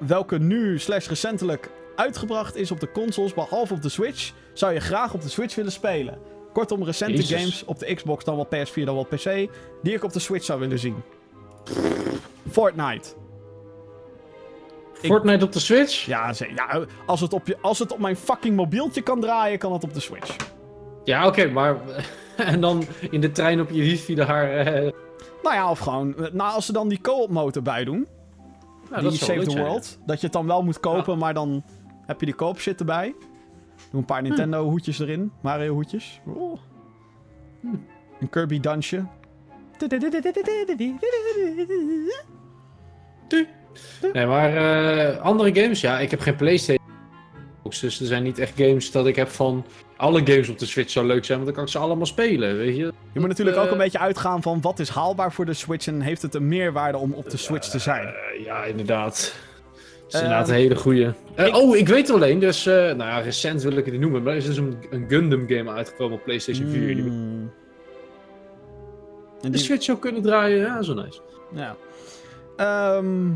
welke nu slash recentelijk uitgebracht is op de consoles, behalve op de Switch, zou je graag op de Switch willen spelen? Kortom, recente Jezus. games op de Xbox, dan wel PS4, dan wel PC, die ik op de Switch zou willen zien. Fortnite. ik- Fortnite op de Switch? Ja, ja als, het op je, als het op mijn fucking mobieltje kan draaien, kan het op de Switch. Ja, oké, maar... en dan in de trein op je wifi daar... eh, Nou ja, of gewoon, eh, nou als ze dan die co-op mode bij doen, nou, die Save the zijn, World, dat je het dan wel moet kopen, maar dan heb je die co-op shit erbij. Doe een paar Hm. Nintendo hoedjes erin, Mario hoedjes. Oh. Hm. Een Kirby dansje. ja. Nee, maar eh, andere games? Ja, ik heb geen Playstation. Dus er zijn niet echt games dat ik heb van... Alle games op de Switch zou leuk zijn, want dan kan ik ze allemaal spelen, weet je? Je moet natuurlijk Eh, ook een beetje uitgaan van wat is haalbaar voor de Switch en heeft het een meerwaarde om op de Switch te zijn. Eh, ja, inderdaad. Dat is inderdaad Ehm, een hele goeie. Eh, ik- Oh, ik weet alleen, dus, eh, nou ja, recent wil ik het niet noemen, maar er is dus een, een Gundam game uitgekomen op PlayStation 4. Die we Mm. En de die- Switch zou kunnen draaien, ja, zo nice. Ja. Ehm.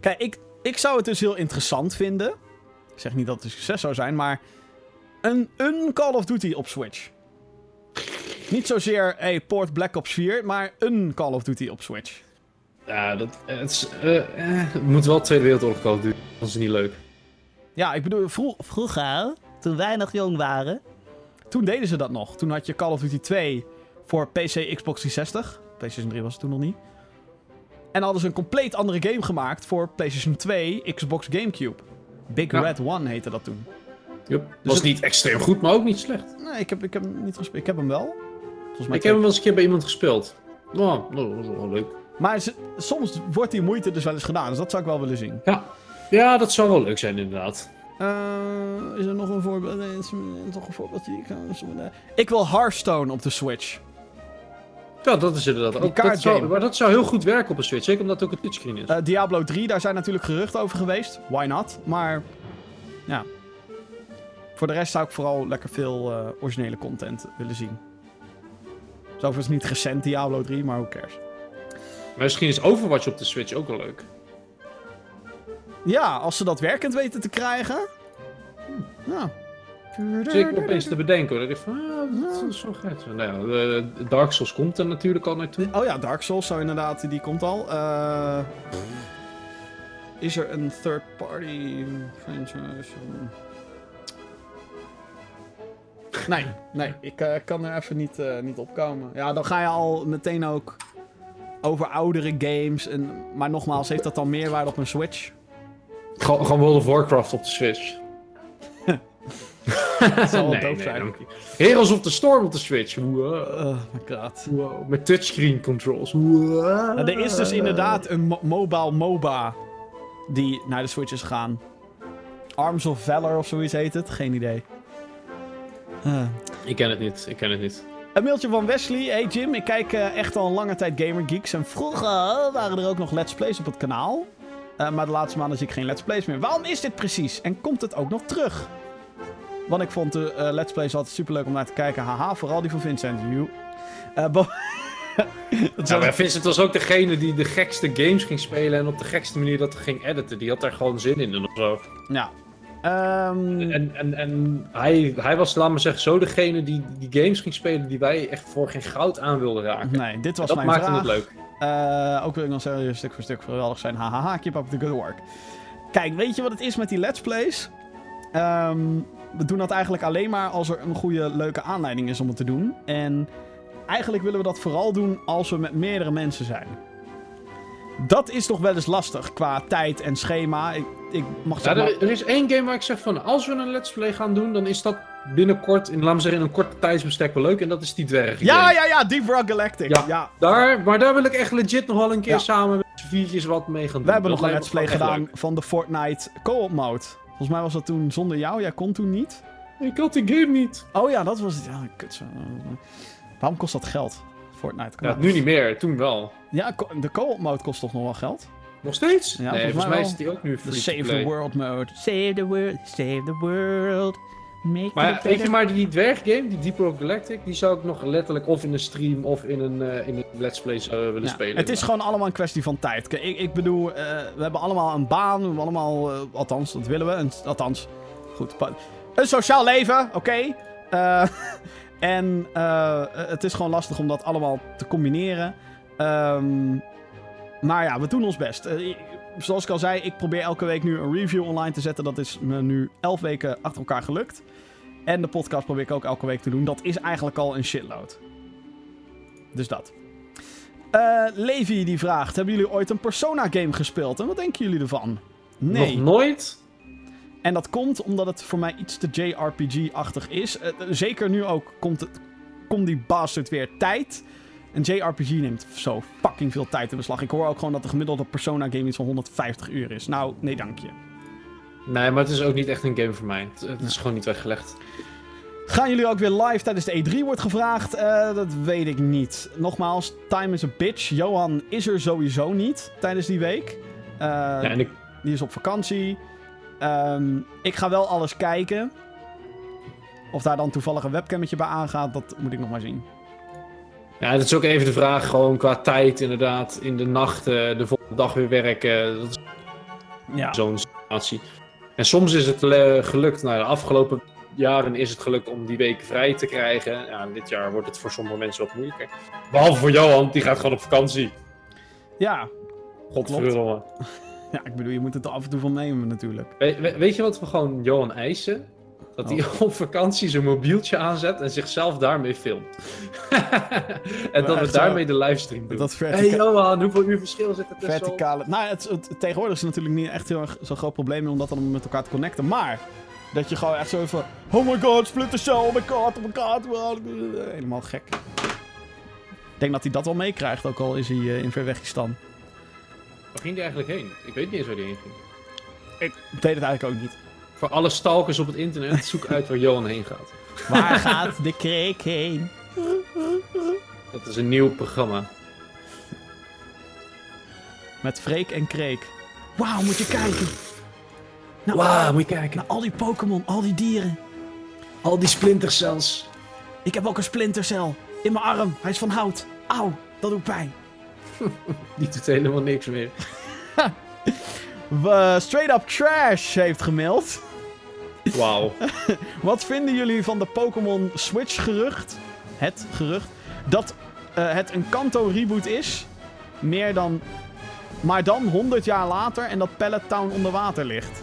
Kijk, ik, ik zou het dus heel interessant vinden. Ik zeg niet dat het een succes zou zijn, maar. Een, een Call of Duty op Switch. Niet zozeer, hey, Port Black Ops 4, maar een Call of Duty op Switch. Ja, dat, het, is, eh, eh, het moet wel Tweede Wereldoorlog komen, dude. anders is het niet leuk. Ja, ik bedoel, vro- vroeger, toen wij nog jong waren, toen deden ze dat nog. Toen had je Call of Duty 2 voor PC, Xbox 360. PlayStation 3 was het toen nog niet. En hadden ze een compleet andere game gemaakt voor PlayStation 2, Xbox Gamecube. Big Ja. Red One heette dat toen. Yup. Was het- niet extreem goed, maar ook niet slecht. Nee, ik heb, ik heb hem niet gespeeld. Ik heb hem wel. Volgens mij Ik heb hem wel eens een keer bij iemand gespeeld. Nou, dat was wel leuk. Maar soms wordt die moeite dus wel eens gedaan. Dus dat zou ik wel willen zien. Ja. ja, dat zou wel leuk zijn inderdaad. Eh, is er nog een voorbeeld? Nee, is er nog een voorbeeldje. die Ik, kan- ik wil Hearthstone op de Switch. Ja, dat is inderdaad ook. Dat zou, maar dat zou heel goed werken op een Switch, zeker omdat het ook een touchscreen is. Eh, Diablo 3, daar zijn natuurlijk geruchten over geweest. Why not? Maar ja. Voor de rest zou ik vooral lekker veel eh, originele content willen zien. Het is overigens niet recent Diablo 3, maar who cares. Maar misschien is Overwatch op de Switch ook wel leuk. Ja, als ze dat werkend weten te krijgen. Ja. Zeker opeens te bedenken hoor. Dat ik van, ah, dat is zo gek. Nou ja, eh, Dark Souls komt er natuurlijk al naartoe. Oh ja, Dark Souls zou inderdaad, die komt al. Eh, is er een third party franchise? Nee, nee, ik eh, kan er even niet, eh, niet opkomen. Ja, dan ga je al meteen ook over oudere games. En, maar nogmaals, heeft dat dan meerwaarde op een Switch? Gewoon gewoon World of Warcraft op de Switch. Dat zal wel Nee, zijn. Heroes of the Storm op de Switch. Wow. Oh my god. Wow. Met touchscreen controls. Wow. Nou, er is dus inderdaad een mo- mobile MOBA die naar de Switch is gegaan. Arms of Valor of zoiets heet het. Geen idee. Eh. Ik ken het niet, ik ken het niet. Een mailtje van Wesley. Hey Jim, ik kijk eh, echt al een lange tijd Gamer Geeks. En vroeger waren er ook nog Let's Plays op het kanaal. Eh, maar de laatste maanden zie ik geen Let's Plays meer. Waarom is dit precies? En komt het ook nog terug? Want ik vond de eh, Let's Plays altijd superleuk om naar te kijken. Haha, vooral die van Vincent. You. Eh, bo- Dat Ja, maar Vincent was ook degene die de gekste games ging spelen en op de gekste manier dat ging editen. Die had daar gewoon zin in en of zo. ja. Ehm, En, en, en hij, hij was, laat maar zeggen, zo degene die die games ging spelen die wij echt voor geen goud aan wilden raken. nee, dit was dat mijn maakte vraag. het leuk. Eh, ook wil ik nog zeggen, stuk voor stuk geweldig zijn. Hahaha, keep up the good work. Kijk, weet je wat het is met die Let's Plays? Ehm, we doen dat eigenlijk alleen maar als er een goede, leuke aanleiding is om het te doen. En eigenlijk willen we dat vooral doen als we met meerdere mensen zijn. Dat is toch wel eens lastig qua tijd en schema. Ik, ik mag Ja, maar... er, er is één game waar ik zeg van, als we een let's play gaan doen, dan is dat binnenkort, in, laten we zeggen, in een korte tijdsbestek wel leuk. En dat is die dwergen Ja, game. ja, ja, Deep Rock Galactic. Ja. Ja. Daar, maar daar wil ik echt legit nog wel een keer Ja. samen met z'n viertjes wat mee gaan doen. We hebben Dat nog een Let's Play gedaan van de Fortnite co-op mode. Volgens mij was dat toen zonder jou. Jij kon toen niet. Ik had die game niet. Oh ja, dat was het. Ja, kut. zo. Waarom kost dat geld? Fortnite. Ja, nu niet meer, toen wel. Ja, de co-op mode kost toch nog wel geld? Nog steeds? Ja, nee, volgens volgens mij mij is die ook nu free Save the. World mode. Save the world, save the world. Make Maar weet je, maar die dwerggame, die Deep Rock Galactic, die zou ik nog letterlijk of in een stream of in een, eh, in een let's play zou willen Ja, spelen. het is gewoon allemaal een kwestie van tijd. Ik, ik bedoel, eh, we hebben allemaal een baan. We hebben allemaal, eh, althans, dat willen we. Althans, goed. Een sociaal leven, oké. En het is gewoon lastig om dat allemaal te combineren. Ehm, maar ja, we doen ons best. Zoals ik al zei, ik probeer elke week nu een review online te zetten. Dat is me nu elf weken achter elkaar gelukt. En de podcast probeer ik ook elke week te doen. Dat is eigenlijk al een shitload. Dus dat. Eh Levi die vraagt: Hebben jullie ooit een Persona game gespeeld? En wat denken jullie ervan? Nee. Nog nooit? En dat komt omdat het voor mij iets te JRPG-achtig is. Eh, zeker nu ook komt, het, komt die bastard weer tijd. Een JRPG neemt zo fucking veel tijd in beslag. Ik hoor ook gewoon dat de gemiddelde Persona-game iets van 150 uur is. Nou, nee dank je. Nee, maar het is ook niet echt een game voor mij. Het, het is gewoon niet weggelegd. Gaan jullie ook weer live tijdens de E3 wordt gevraagd? Eh, dat weet ik niet. Nogmaals, time is a bitch. Johan is er sowieso niet tijdens die week. Eh, Ja, en ik, Die is op vakantie. Ehm, ik ga wel alles kijken. Of daar dan toevallig een webcammetje bij aangaat, dat moet ik nog maar zien. Ja, dat is ook even de vraag, gewoon qua tijd inderdaad. In de nacht, eh, de volgende dag weer werken. Dat is Ja. zo'n situatie. En soms is het eh, gelukt, nou, de afgelopen jaren is het gelukt om die week vrij te krijgen. Ja, dit jaar wordt het voor sommige mensen wat moeilijker. Behalve voor Johan, die gaat gewoon op vakantie. Ja. Godverdomme. ja, ik bedoel, je moet het er af en toe van nemen natuurlijk. We- we- weet je wat we gewoon Johan eisen? Dat hij Oh. op vakantie zijn mobieltje aanzet en zichzelf daarmee filmt. en dat we zo- daarmee de livestream doen. Dat hey vertica Johan, hoeveel uur verschil zit er tussen? verticale... Nou, het, het- tegenwoordig is het natuurlijk niet echt heel erg zo'n groot probleem om dat dan met elkaar te connecten. Maar, dat je gewoon echt zo van... Oh my god, split the show, oh my god, oh my god. Helemaal gek. Ik denk dat hij dat wel meekrijgt, ook al is hij eh, in Verwegistan. Waar ging die eigenlijk heen? Ik weet niet eens waar die heen ging. Ik weet het eigenlijk ook niet. Voor alle stalkers op het internet, zoek uit waar Johan heen gaat. Waar gaat de kreek heen? Dat is een nieuw programma. Met Freek en Kreek. Wauw, moet je kijken. Nou, Wauw, moet je kijken. Naar al die Pokémon, al die dieren. Al die splintercells. Ik heb ook een splintercel. In mijn arm. Hij is van hout. Auw, dat doet pijn. Die doet helemaal niks meer. We, Straight Up Trash heeft gemaild. Wauw. Wat vinden jullie van de Pokémon Switch gerucht? Het gerucht. Dat eh, het een Kanto reboot is. Meer dan... Maar dan 100 jaar later en dat Pallet Town onder water ligt.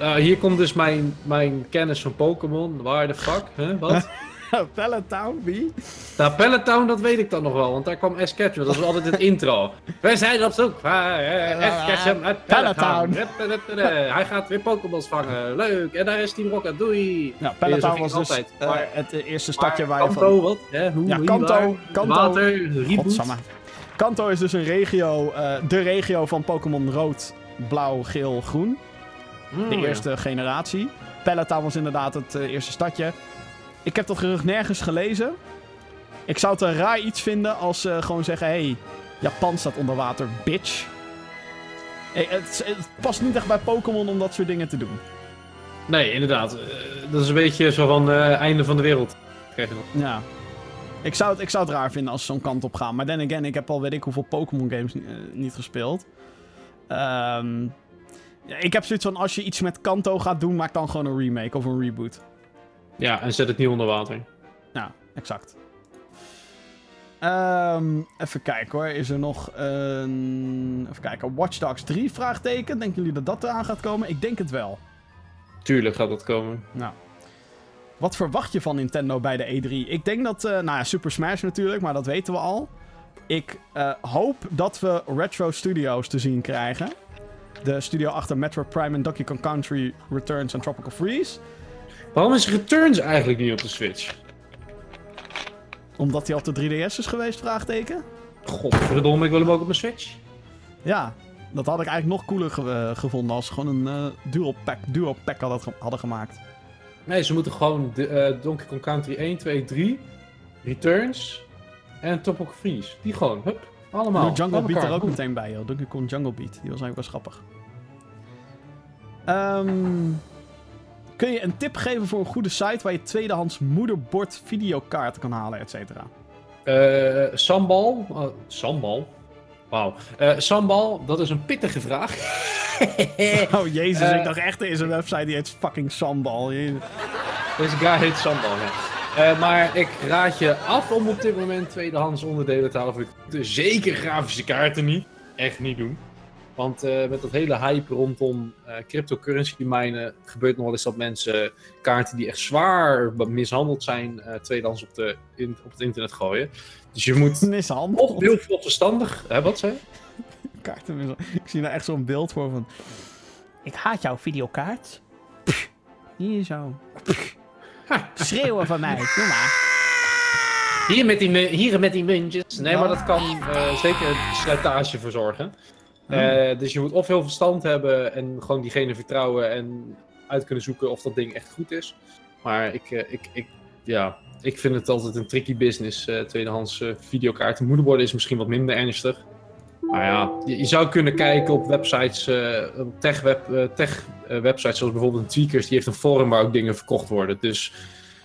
Uh, hier komt dus mijn, mijn kennis van Pokémon. Waar de fuck? Huh? Wat? Town, wie? nou, Pallet Town, dat weet ik dan nog wel, want daar kwam Ash Ketchum. Dat was altijd het intro. We zijn op zoek naar Ketchum uit Pallet Pallet Town. Hij gaat weer Pokémons vangen. Leuk. En daar is Team Rocket. Doei. Ja, Pallet zo Town ging was dus altijd. eh, het eerste stadje waar je van... Kanto, wat? Hè? Hoe, Ja, Kanto-? Kanto- Water. Kanto is dus een regio, eh, de regio van Pokémon rood, blauw, geel, groen. Hmm, De ja. eerste generatie. Pallet Town was inderdaad het eh, eerste stadje. Ik heb dat gerucht nergens gelezen. Ik zou het een raar iets vinden als ze gewoon zeggen... Hey, Japan staat onder water, bitch. Hey, het, het past niet echt bij Pokémon om dat soort dingen te doen. Nee, inderdaad. Eh, dat is een beetje zo van eh, einde van de wereld. Krijg je dat? Ja. Ik zou het, ik zou het raar vinden als ze zo'n kant op gaan. Maar then again, ik heb al weet ik hoeveel Pokémon games eh, niet gespeeld. Ehm, ik heb zoiets van, als je iets met Kanto gaat doen, maak dan gewoon een remake of een reboot. Ja, en zet het niet onder water. Ja, exact. Ehm, even kijken hoor. Is er nog een... Even kijken. Watch Dogs 3? Vraagteken. Denken jullie dat dat eraan gaat komen? Ik denk het wel. Tuurlijk gaat dat komen. Nou. Wat verwacht je van Nintendo bij de E3? Ik denk dat... eh, nou ja, Super Smash natuurlijk, maar dat weten we al. Ik eh, hoop dat we Retro Studios te zien krijgen. De studio achter Metro Prime en Donkey Kong Country Returns en Tropical Freeze. Waarom is Returns eigenlijk niet op de Switch? Omdat hij op de 3DS is geweest, vraagteken. Godverdomme, ik wil hem ook op mijn Switch. Ja, dat had ik eigenlijk nog cooler ge- eh, gevonden als ze gewoon een eh, dual pack, dual pack hadden, ge- hadden gemaakt. Nee, ze moeten gewoon de, eh, Donkey Kong Country 1, 2, 3, Returns en Tropical Freeze. Die gewoon, hup, allemaal. Doe Jungle Beat er ook meteen bij, joh. Donkey Kong Jungle Beat. Die was eigenlijk wel grappig. Ehm, kun je een tip geven voor een goede site waar je tweedehands moederbord videokaarten kan halen, et cetera? Eh, Sambal. Oh, sambal? Wauw. Eh, Sambal, dat is een pittige vraag. Oh jezus, Eh. ik dacht echt, er is een website die heet fucking Sambal. Deze guy heet Sambal, ja. Eh, maar ik raad je af om op dit moment tweedehands onderdelen te halen voor je computer. Zeker grafische kaarten niet. Echt niet doen. Want eh, met dat hele hype rondom eh, cryptocurrency minen gebeurt nog wel eens dat mensen kaarten die echt zwaar mishandeld zijn, eh, tweedehands op, de, in, op het internet gooien. Dus je moet Mishandeld. of heel veel verstandig... Hè, wat zei? Kaarten mishandeld. Ik zie daar echt zo'n beeld voor van... Ik haat jouw videokaart. Pff, Hier zo. Pff. Schreeuwen van mij. Doe maar. Hier met die, hier met die muntjes. Nee, maar dat kan eh, zeker slijtage verzorgen. Eh, dus je moet of heel veel verstand hebben en gewoon diegene vertrouwen en uit kunnen zoeken of dat ding echt goed is. Maar ik, eh, ik, ik, ja, ik vind het altijd een tricky business. eh tweedehands eh, videokaarten. Moederborden is misschien wat minder ernstig. Maar ja, je, je zou kunnen kijken op websites, tech, web, tech websites zoals bijvoorbeeld een Tweakers. Die heeft een forum waar ook dingen verkocht worden. Dus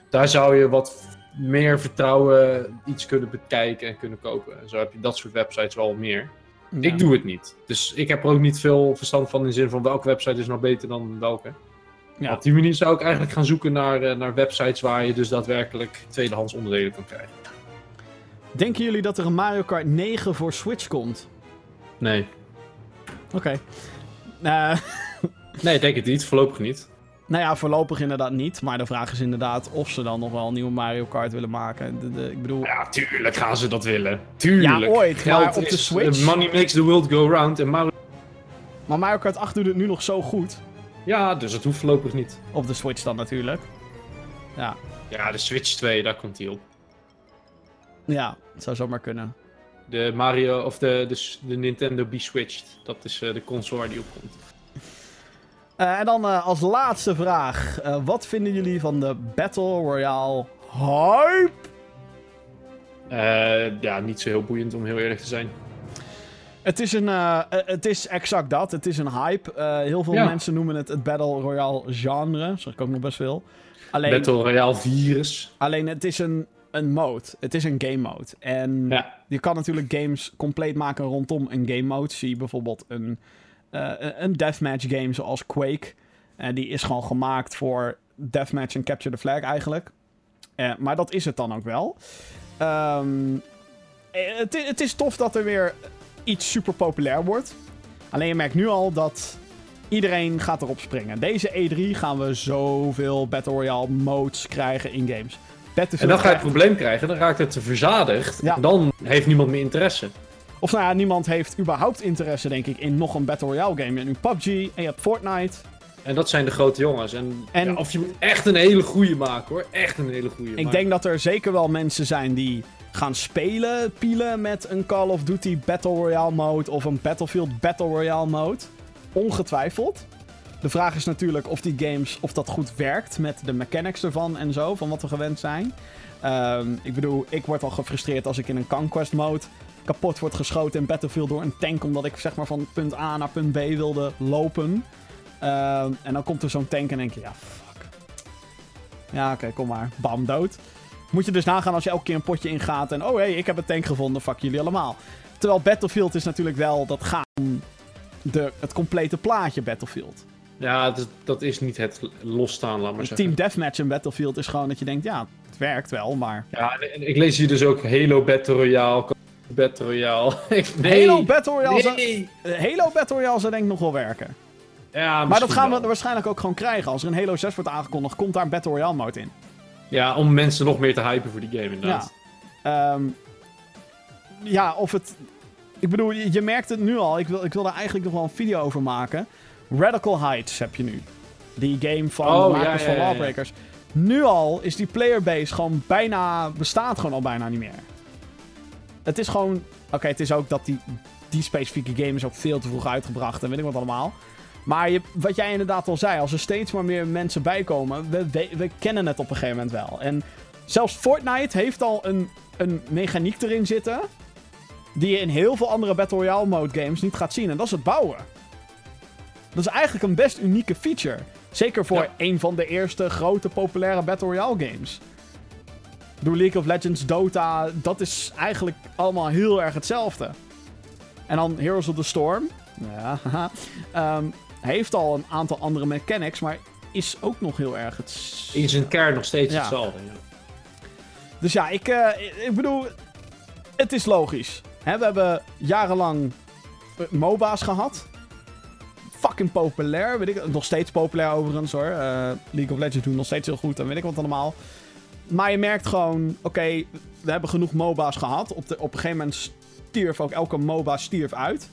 daar zou je wat meer vertrouwen iets kunnen bekijken en kunnen kopen. En zo heb je dat soort websites wel meer. Ja. Ik doe het niet. Dus ik heb er ook niet veel verstand van in de zin van welke website is nou beter dan welke. Ja. Op die manier zou ik eigenlijk gaan zoeken naar, eh, naar websites waar je dus daadwerkelijk tweedehands onderdelen kan krijgen. Denken jullie dat er een Mario Kart 9 voor Switch komt? Nee. Oké. Eh, Nee, denk het niet. Voorlopig niet. Nou ja, voorlopig inderdaad niet. Maar de vraag is inderdaad of ze dan nog wel een nieuwe Mario Kart willen maken. De, de- ik bedoel, Ja, tuurlijk gaan ze dat willen. Tuurlijk. Ja, ooit, maar Geld op de Switch? Money makes the world go round. En Mario... maar Mario Kart 8 doet het nu nog zo goed. Ja, dus het hoeft voorlopig niet. Op de Switch dan natuurlijk. Ja, Ja, de Switch 2, daar komt hij op. ja, het zou zomaar kunnen. De Mario of de, de, de Nintendo B-Switched. Dat is eh, de console waar die op komt. Eh, en dan eh, als laatste vraag. Eh, wat vinden jullie van de Battle Royale hype? Ja, niet zo heel boeiend om heel eerlijk te zijn. Het is, een, het is exact dat. Het is een hype. Heel veel Ja. mensen noemen het het Battle Royale genre. Zeg ik ook nog best veel. Alleen, Battle Royale virus. alleen het is een, een mode. Het is een game mode. En Ja. je kan natuurlijk games compleet maken rondom een game mode. Zie bijvoorbeeld een, eh, een deathmatch game zoals Quake. En die is gewoon gemaakt voor deathmatch en capture the flag eigenlijk. Eh, maar dat is het dan ook wel. Ehm, eh, het, het is tof dat er weer iets super populair wordt. Alleen je merkt nu al dat iedereen gaat erop springen. Deze E3 gaan we zoveel Battle Royale modes krijgen in games. En dan ga je het probleem krijgen, dan raakt het te verzadigd. Ja. En dan heeft niemand meer interesse. Of nou ja, niemand heeft überhaupt interesse, denk ik, in nog een Battle Royale game. Je hebt nu PUBG en je hebt Fortnite. En dat zijn de grote jongens. En, En- ja, of je moet echt een hele goede maken hoor. Echt een hele goede. Ik denk dat er zeker wel mensen zijn die gaan spelen, pielen met een Call of Duty Battle Royale mode of een Battlefield Battle Royale mode. Ongetwijfeld. De vraag is natuurlijk of die games, of dat goed werkt met de mechanics ervan en zo, van wat we gewend zijn. Ehm, ik bedoel, ik word al gefrustreerd als ik in een Conquest mode kapot word geschoten in Battlefield door een tank, omdat ik zeg maar van punt A naar punt B wilde lopen. Ehm, en dan komt er zo'n tank en denk je, ja, fuck. Ja, oké, kom maar. Bam, dood. Moet je dus nagaan als je elke keer een potje ingaat en... Oh, hé, hey, ik heb een tank gevonden. Fuck jullie allemaal. Terwijl Battlefield is natuurlijk wel... Dat gaat om de, het complete plaatje Battlefield. Ja, dat, dat is niet het losstaan, laat maar zeggen. team deathmatch in Battlefield is gewoon dat je denkt... Ja, het werkt wel, maar... Ja, en- en ik lees hier dus ook Halo Battle Royale. Battle Royale. Ik- nee. Halo Battle Royale, Nee. Halo Battle Royale zou denk ik nog wel werken. Ja, Maar dat gaan we waarschijnlijk ook gewoon krijgen. Als er een Halo 6 wordt aangekondigd, komt daar een Battle Royale mode in. Ja, om mensen nog meer te hypen voor die game inderdaad. Ja. Ehm, ja, of het... Ik bedoel, je, je merkt het nu al. Ik wil, ik wil daar eigenlijk nog wel een video over maken. Radical Heights heb je nu. Die game van Oh, de ja, makers ja, van ja. Lawbreakers. Nu al is die playerbase gewoon bijna... Bestaat gewoon al bijna niet meer. Het is gewoon... Oké, het is ook dat die, die specifieke game is ook veel te vroeg uitgebracht. En weet ik wat allemaal. Maar je, wat jij inderdaad al zei. Als er steeds maar meer mensen bijkomen... We, we, we kennen het op een gegeven moment wel. En zelfs Fortnite heeft al een, een mechaniek erin zitten. Die je in heel veel andere Battle Royale mode games niet gaat zien. En dat is het bouwen. Dat is eigenlijk een best unieke feature. Zeker voor Ja. een van de eerste grote populaire Battle Royale games. Door League of Legends, Dota, dat is eigenlijk allemaal heel erg hetzelfde. En dan Heroes of the Storm. Ja, ehm, heeft al een aantal andere mechanics, maar is ook nog heel erg het. In zijn kern nog steeds Ja. hetzelfde. Ja. Dus ja, ik, eh, ik bedoel, het is logisch. We hebben jarenlang eh, MOBA's gehad. Fucking populair, weet ik. Nog steeds populair overigens hoor. Eh, League of Legends doen nog steeds heel goed en weet ik wat allemaal. Maar je merkt gewoon, oké, we hebben genoeg MOBA's gehad. Op, de, op een gegeven moment stierf ook elke MOBA stierf uit.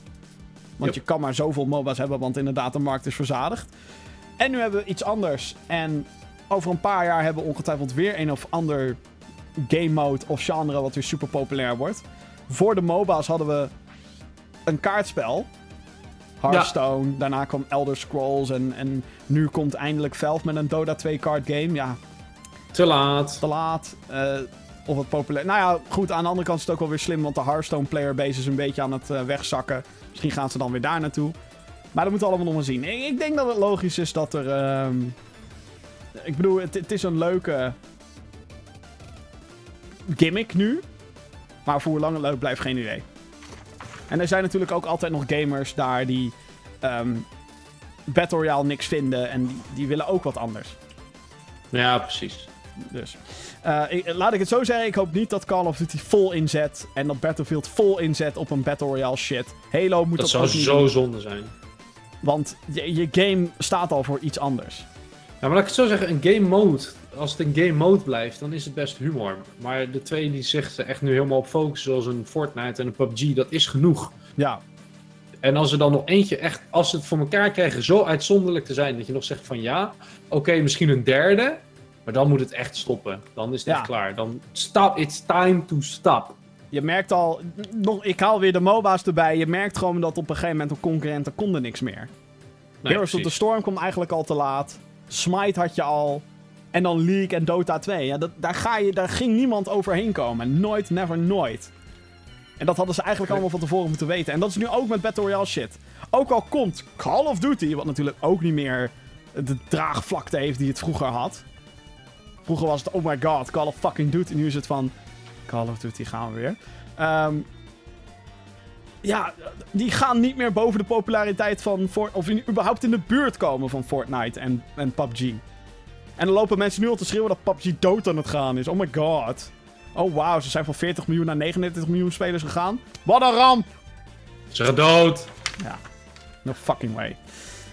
Want Yep. je kan maar zoveel MOBA's hebben, want inderdaad de markt is verzadigd. En nu hebben we iets anders. En over een paar jaar hebben we ongetwijfeld weer een of ander game mode of genre wat weer super populair wordt. Voor de MOBA's hadden we een kaartspel. Hearthstone, daarna kwam Elder Scrolls en, en nu komt eindelijk Valve met een Dota 2 card game. Ja, Te laat. te laat. eh, of het populair. Nou ja, goed, aan de andere kant is het ook wel weer slim, want de Hearthstone player base is een beetje aan het eh, wegzakken. Misschien gaan ze dan weer daar naartoe. Maar dat moeten we allemaal nog maar zien. Ik, ik denk dat het logisch is dat er. ehm, ik bedoel, het, het is een leuke gimmick nu. Maar voor hoe lang het leuk blijft, geen idee. En er zijn natuurlijk ook altijd nog gamers daar die ehm Battle Royale niks vinden. En die, die willen ook wat anders. Ja, precies. Dus. eh, ik- laat ik het zo zeggen, ik hoop niet dat Call of Duty vol inzet. En dat Battlefield vol inzet op een Battle Royale shit. Halo moet Dat dat, zou ook niet zo zonde zijn. Want je, je game staat al voor iets anders. Ja, maar laat ik het zo zeggen, een game mode, als het een game mode blijft, dan is het best humor. Maar de twee die zich er echt nu helemaal op focussen, zoals een Fortnite en een PUBG, dat is genoeg. Ja, En als er dan nog eentje echt, als ze het voor elkaar krijgen, zo uitzonderlijk te zijn, dat je nog zegt van ja, oké, misschien een derde, maar dan moet het echt stoppen. Dan is het Ja. echt klaar. Dan stop, it's time to stop. je merkt al... Nog, ik haal weer de MOBA's erbij. Je merkt gewoon dat op een gegeven moment de concurrenten konden niks meer. Nee, Heroes of the. Storm kwam eigenlijk al te laat. Smite had je al. En dan League en Dota 2. Ja, dat, daar, ga je, daar ging niemand overheen komen. Nooit, never, nooit. En dat hadden ze eigenlijk allemaal van tevoren moeten weten. En dat is nu ook met Battle Royale shit. Ook al komt Call of Duty, wat natuurlijk ook niet meer de draagvlakte heeft die het vroeger had. Vroeger was het, oh my god, Call of fucking Duty. Nu is het van, Call of Duty gaan we weer. Ehm, ja, die gaan niet meer boven de populariteit van of in, überhaupt in de buurt komen van Fortnite en, en PUBG. En dan lopen mensen nu al te schreeuwen dat PUBG dood aan het gaan is. Oh my god. Oh wow, ze zijn van 40 miljoen naar 39 miljoen spelers gegaan. Wat een ramp! Ze gaan dood. Ja, no fucking way.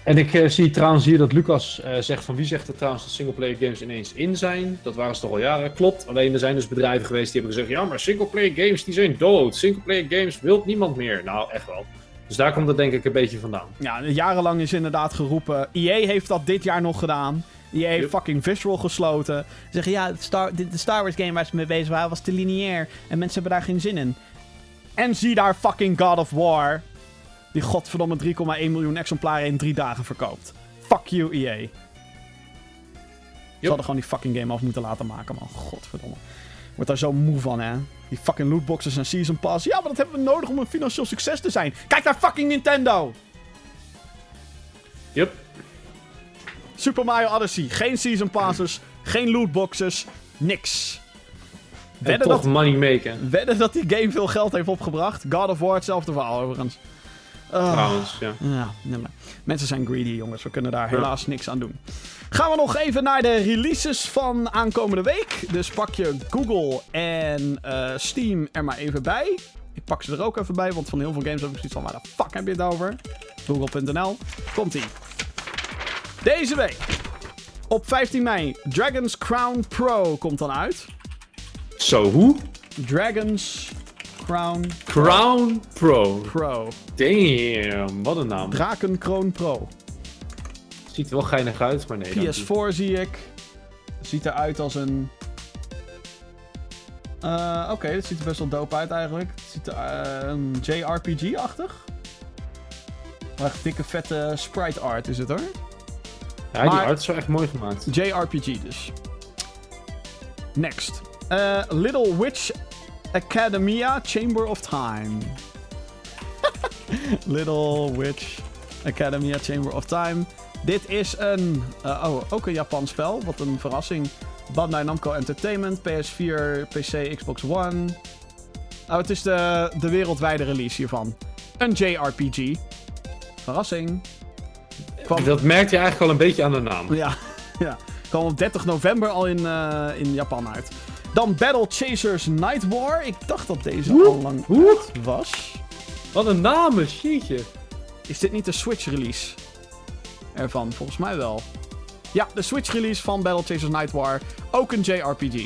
En ik eh, zie trouwens hier dat Lucas eh, zegt van wie zegt er trouwens dat singleplayer games ineens in zijn. Dat waren ze toch al jaren. Klopt. Alleen er zijn dus bedrijven geweest die hebben gezegd ja maar singleplayer games die zijn dood. Singleplayer games wil niemand meer. Nou echt wel. Dus daar komt het denk ik een beetje vandaan. Ja, jarenlang is inderdaad geroepen. EA heeft dat dit jaar nog gedaan. EA heeft Yep. fucking Visual gesloten. Ze zeggen ja, het Star, de, de Star Wars game waar ze mee bezig waren was te lineair. En mensen hebben daar geen zin in. En zie daar fucking God of War. Die godverdomme 3,1 miljoen exemplaren in drie dagen verkoopt. Fuck you, EA. Ze hadden gewoon die fucking game af moeten laten maken, man. Godverdomme. Ik word daar zo moe van, hè. Die fucking lootboxes en Season Pass. Ja, maar dat hebben we nodig om een financieel succes te zijn. Kijk naar fucking Nintendo! Yup. Super Mario Odyssey. Geen Season Passes, geen lootboxes, niks. En Wedden toch dat, money maken. wedden dat die game veel geld heeft opgebracht. God of War, hetzelfde verhaal overigens. Ah. Trouwens, ja. Ja, nee, maar mensen zijn greedy, jongens. We kunnen daar helaas niks aan doen. Gaan we nog even naar de releases van aankomende week. Dus pak je Google en eh, Steam er maar even bij. Ik pak ze er ook even bij, want van heel veel games heb ik zoiets van... Waar de fuck heb je het over? Google.nl. Komt-ie. Deze week. Op 15 mei. Dragon's Crown Pro komt dan uit. Zo, hoe? Dragon's Crown Crown Pro. Pro. Damn, wat een naam. Drakenkroon Pro. Ziet er wel geinig uit, maar nee. dank u. PS4 zie ik. Ziet eruit als een. Eh, Oké, dat ziet er best wel dope uit eigenlijk. Het ziet er eh, een JRPG-achtig. Echt dikke vette sprite art is het hoor. Ja, die Maar- art is wel echt mooi gemaakt. JRPG dus. Next. Eh, Little Witch Academia Chamber of Time. Little Witch Academia Chamber of Time. Dit is een... eh, oh, ook een Japans spel. Wat een verrassing. Bandai Namco Entertainment. PS4, PC, Xbox One. Oh, het is de, de wereldwijde release hiervan. Een JRPG. Verrassing. Kwam- Dat merkt je eigenlijk al een beetje aan de naam. ja, ja. Kwam op 30 november al in, eh, in Japan uit. Dan Battle Chasers Night War. Ik dacht dat deze al lang uit was. Wat een namen, shitje. Is dit niet de Switch release ervan? Volgens mij wel. Ja, de Switch release van Battle Chasers Night War. Ook een JRPG.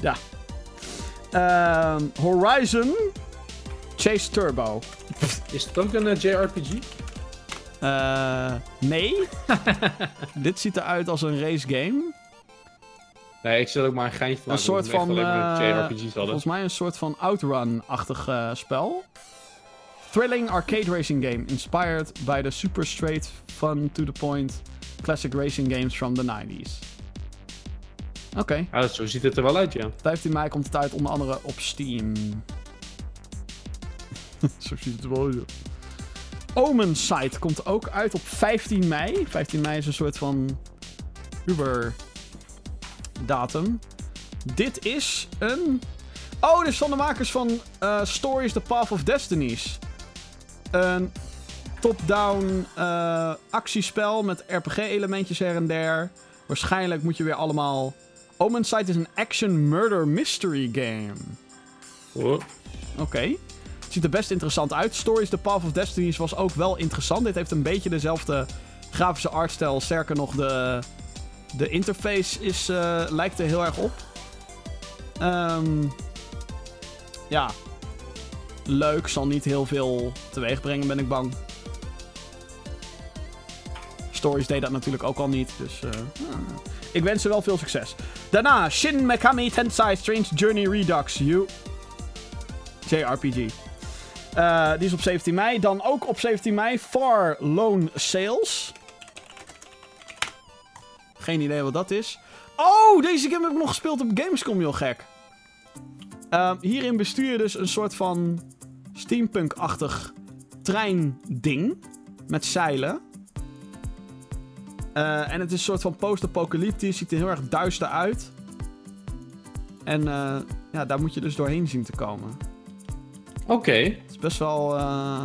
Ja. Ehm, Horizon Chase Turbo. Is het ook een eh, JRPG? Eh, nee. Dit ziet eruit als een race game. Nee, ik zet ook maar een geintje van. Een soort van. Volgens mij een soort van Outrun-achtig eh, spel. Thrilling arcade racing game. Inspired by the super straight, fun to the point classic racing games from the 90s. Oké. Ja, zo ziet het er wel uit, ja. 15 mei komt het uit, onder andere op Steam. Zo ziet het er wel uit. Omen Site komt ook uit op 15 mei. 15 mei is een soort van Uber datum. Dit is een... Oh, dit is van de makers van eh, Stories The Path of Destinies. Een top-down eh, actiespel met RPG-elementjes her en der. Waarschijnlijk moet je weer allemaal... Omen Site is een action murder mystery game. Oh. Oké. Het ziet er best interessant uit. Stories The Path of Destinies was ook wel interessant. Dit heeft een beetje dezelfde grafische artstijl. Sterker nog, de, de interface is, eh, lijkt er heel erg op. Ehm, ja. Leuk. Zal niet heel veel teweeg brengen, ben ik bang. Stories deed dat natuurlijk ook al niet. Dus eh, hmm. ik wens ze wel veel succes. Daarna Shin Megami Tensei Strange Journey Redux. JRPG. Eh, die is op 17 mei. Dan ook op 17 mei Far Loan Sales. Geen idee wat dat is. Oh, deze game heb ik nog gespeeld op Gamescom, heel gek. Ehm, hierin bestuur je dus een soort van steampunk-achtig treinding. Met zeilen. Eh, en het is een soort van post-apocalyptisch. Ziet er heel erg duister uit. En eh, ja, daar moet je dus doorheen zien te komen. Oké. Het is best wel. eh,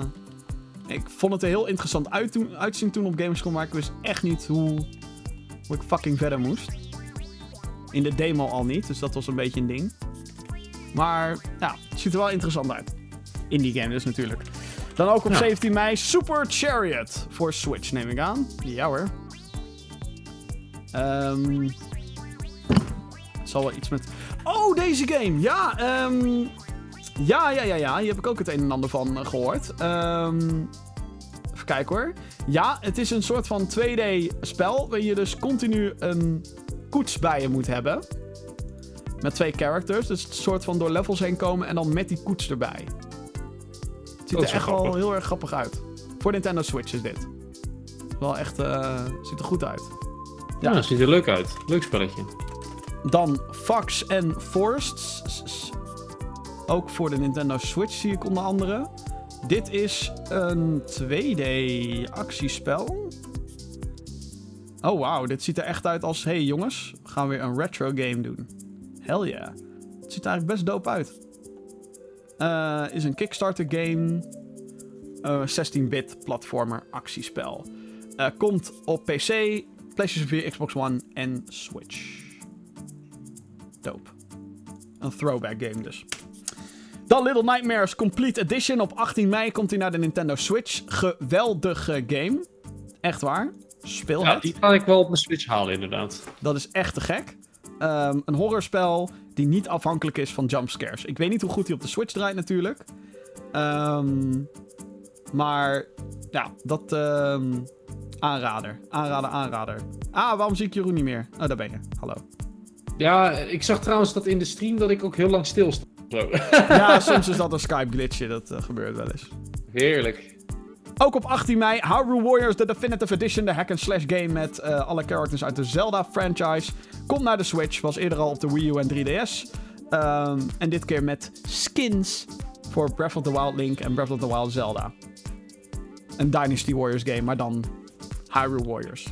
Ik vond het er heel interessant uit toen- uitzien toen op Gamescom, maar ik wist echt niet hoe, hoe ik fucking verder moest. In de demo al niet, dus dat was een beetje een ding. Maar ja, het ziet er wel interessant uit. In die game dus natuurlijk. Dan ook op Ja. 17 mei Super Chariot voor Switch, neem ik aan. Ja hoor. Ehm het zal wel iets met. Oh, deze game! Ja, ehm. Ja, ja, ja, ja. Hier heb ik ook het een en ander van eh, gehoord. Ehm even kijken hoor. Ja, het is een soort van 2D-spel. Waar je dus continu een koets bij je moet hebben. Met twee characters. Dus een soort van door levels heen komen en dan met die koets erbij. Het ziet Dat er echt wel heel erg grappig uit. Voor Nintendo Switch is dit. Wel echt, eh, ziet er goed uit. Ja, ziet er leuk uit. Leuk spelletje. Dan Fox and Forests. Ook voor de Nintendo Switch zie ik onder andere. Dit is een 2D-actiespel. Oh, wauw. Dit ziet er echt uit als... hey, jongens, we gaan weer een retro game doen. Hell yeah. Het ziet er eigenlijk best dope uit. Eh, is een Kickstarter game. Eh, 16-bit platformer actiespel. Eh, komt op PC, PlayStation 4, Xbox One en Switch. Dope. Een throwback game dus. Dan Little Nightmares Complete Edition. Op 18 mei komt hij naar de Nintendo Switch. Geweldige game. Echt waar. Speel Ja, die ga ik wel op mijn Switch halen, inderdaad. Dat is echt te gek. Ehm, een horrorspel die niet afhankelijk is van jumpscares. Ik weet niet hoe goed hij op de Switch draait natuurlijk. Ehm, maar ja, dat ehm, aanrader. Aanrader, aanrader. Ah, waarom zie ik Jeroen niet meer? Oh, daar ben je. Hallo. Ja, ik zag trouwens dat in de stream dat ik ook heel lang stil stond. Zo. Ja, soms is dat een Skype glitchje. Dat eh, gebeurt wel eens. Heerlijk. Ook op 18 mei Hyrule Warriors The Definitive Edition, de hack-and-slash game met eh, alle characters uit de Zelda-franchise. Komt naar de Switch, was eerder al op de Wii U en 3DS. Ehm, en dit keer met skins voor Breath of the Wild Link en Breath of the Wild Zelda. Een Dynasty Warriors game, maar dan Hyrule Warriors.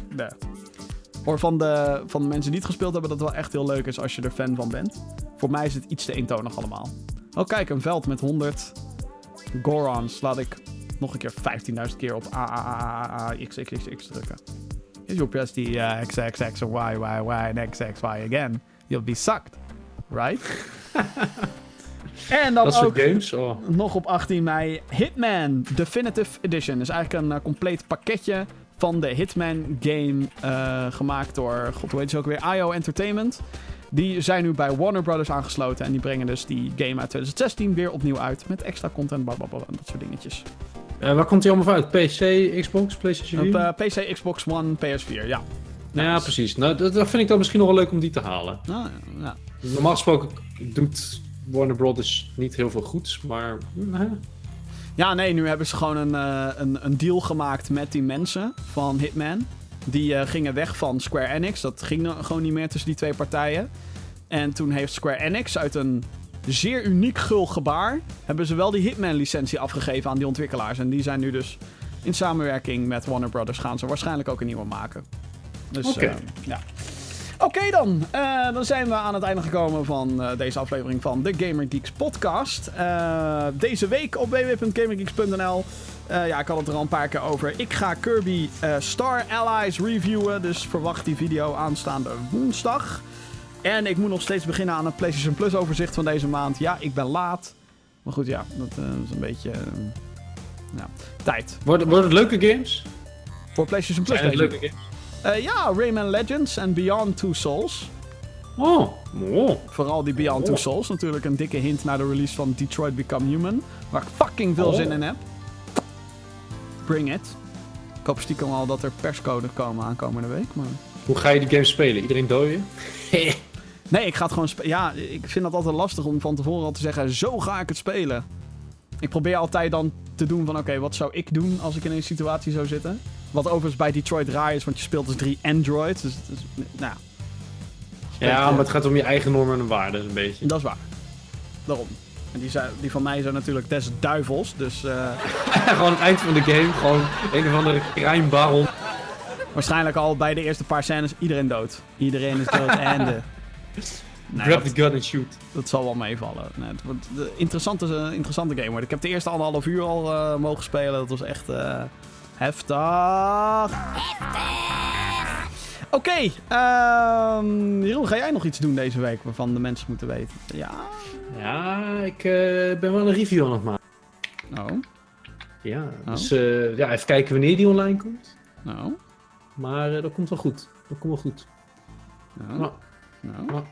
Hoor van de, van de mensen die het gespeeld hebben dat het wel echt heel leuk is als je er fan van bent. Voor mij is het iets te eentonig allemaal. Oh kijk, een veld met 100 Gorons. Laat ik nog een keer 15.000 keer op A, A, A, A, A, X, X, X, X drukken. If you press the uh, X, X, X, or Y, Y, Y, X, X, Y again, you'll be sucked. Right? en dan Dat ook games. Oh. nog op 18 mei Hitman Definitive Edition. is eigenlijk een eh, compleet pakketje van de Hitman game eh, gemaakt door, god hoe heet ze ook weer, IO Entertainment. Die zijn nu bij Warner Brothers aangesloten en die brengen dus die game uit 2016 weer opnieuw uit met extra content, blablabla en dat soort dingetjes. Eh, waar komt die allemaal van uit? PC, Xbox, PlayStation 4? Op eh, PC, Xbox One, PS4, ja. ja, precies. Nou, dat, dat vind ik dan misschien nog wel leuk om die te halen. Nou, ja. Normaal gesproken doet Warner Brothers niet heel veel goeds, maar... hm? Ja, nee, nu hebben ze gewoon een, eh, een, een deal gemaakt met die mensen van Hitman. Die eh, gingen weg van Square Enix. Dat ging gewoon niet meer tussen die twee partijen. En toen heeft Square Enix uit een zeer uniek gul gebaar... hebben ze wel die Hitman-licentie afgegeven aan die ontwikkelaars. En die zijn nu dus in samenwerking met Warner Brothers... gaan ze waarschijnlijk ook een nieuwe maken. Dus Oké. eh, ja. Oké dan, Eh, dan zijn we aan het einde gekomen van eh, deze aflevering van de Gamer Geeks podcast. Eh, deze week op www.gamergeeks.nl. Ja, ik had het er al een paar keer over. Ik ga Kirby Star Allies reviewen, dus verwacht die video aanstaande woensdag. En ik moet nog steeds beginnen aan het PlayStation Plus overzicht van deze maand. Ja, ik ben laat. Maar goed, ja, dat is een beetje... ja, tijd. Worden, worden het leuke games? Voor PlayStation Plus Zijn het leuke games? Eh, ja, Rayman Legends en Beyond Two Souls. Oh, oh. Vooral die Beyond Two Oh. Souls. Natuurlijk een dikke hint naar de release van Detroit Become Human. Waar ik fucking veel Oh. zin in heb. Bring it. Ik hoop stiekem al dat er perscodes komen aankomende week. Maar... Hoe ga je die game spelen? Iedereen dooien? Nee, ik ga het gewoon spelen. Ja, ik vind dat altijd lastig om van tevoren al te zeggen: zo ga ik het spelen. Ik probeer altijd dan te doen van: oké, wat zou ik doen als ik in een situatie zou zitten? Wat overigens bij Detroit raar is, want je speelt dus drie androids. Dus, dus nou, Ja, maar het gaat om je eigen normen en waarden een beetje. dat is waar. Daarom. En die, zijn, die van mij zijn natuurlijk des duivels. Dus eh, gewoon het eind van de game, gewoon een of andere crime waarschijnlijk al bij de eerste paar scènes iedereen dood. Iedereen is dood. en de. Nee, Grab dat, the gun and shoot. dat zal wel meevallen. Nee, het wordt een interessante, eh, interessante game worden. Ik heb de eerste anderhalf uur al eh, mogen spelen. Dat was echt heftig. Oké, ehm, Jeroen, ga jij nog iets doen deze week waarvan de mensen moeten weten? Ja? Ja, ik eh, ben wel een review aan het maken. Nou, Ja, Oh. dus eh, ja, even kijken wanneer die online komt. nou, Maar eh, dat komt wel goed. Dat komt wel goed. nou, Nou, nou.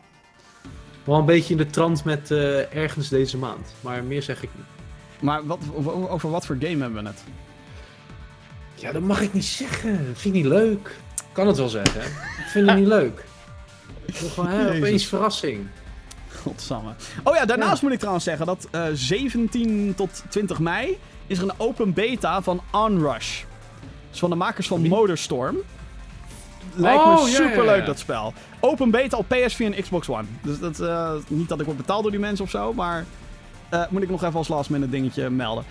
wel een beetje in de trant met eh, ergens deze maand. Maar meer zeg ik niet. Maar wat, over, over wat voor game hebben we het? Ja, dat mag ik niet zeggen. Dat vind ik niet leuk. Ik kan het wel zeggen. Ik vind het niet leuk. Ik wil gewoon hè, opeens verrassing. Godsamme. Oh ja, daarnaast moet ik trouwens zeggen dat eh, 17 tot 20 mei is er een open beta van Onrush. Dus van de makers van? Motorstorm. Lijkt Oh, me ja, ja, superleuk ja. dat spel. Open beta op PS4 en Xbox One. Dus dat, eh, niet dat ik word betaald door die mensen of zo, maar eh, moet ik nog even als last minute dingetje melden.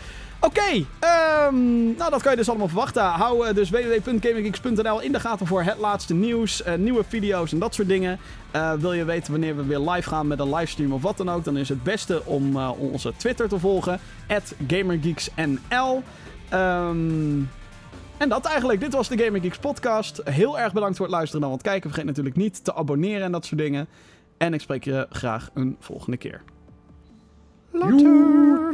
Oké, ehm, nou dat kan je dus allemaal verwachten. Hou eh, dus www.gaminggeeks.nl in de gaten voor het laatste nieuws, eh, nieuwe video's en dat soort dingen. Eh, wil je weten wanneer we weer live gaan met een livestream of wat dan ook, dan is het beste om onze Twitter te volgen, GamerGeeksNL. Ehm, en dat eigenlijk. Dit was de Gamer Geeks podcast. Heel erg bedankt voor het luisteren en aan het kijken. Vergeet natuurlijk niet te abonneren en dat soort dingen. En ik spreek je graag een volgende keer. Later.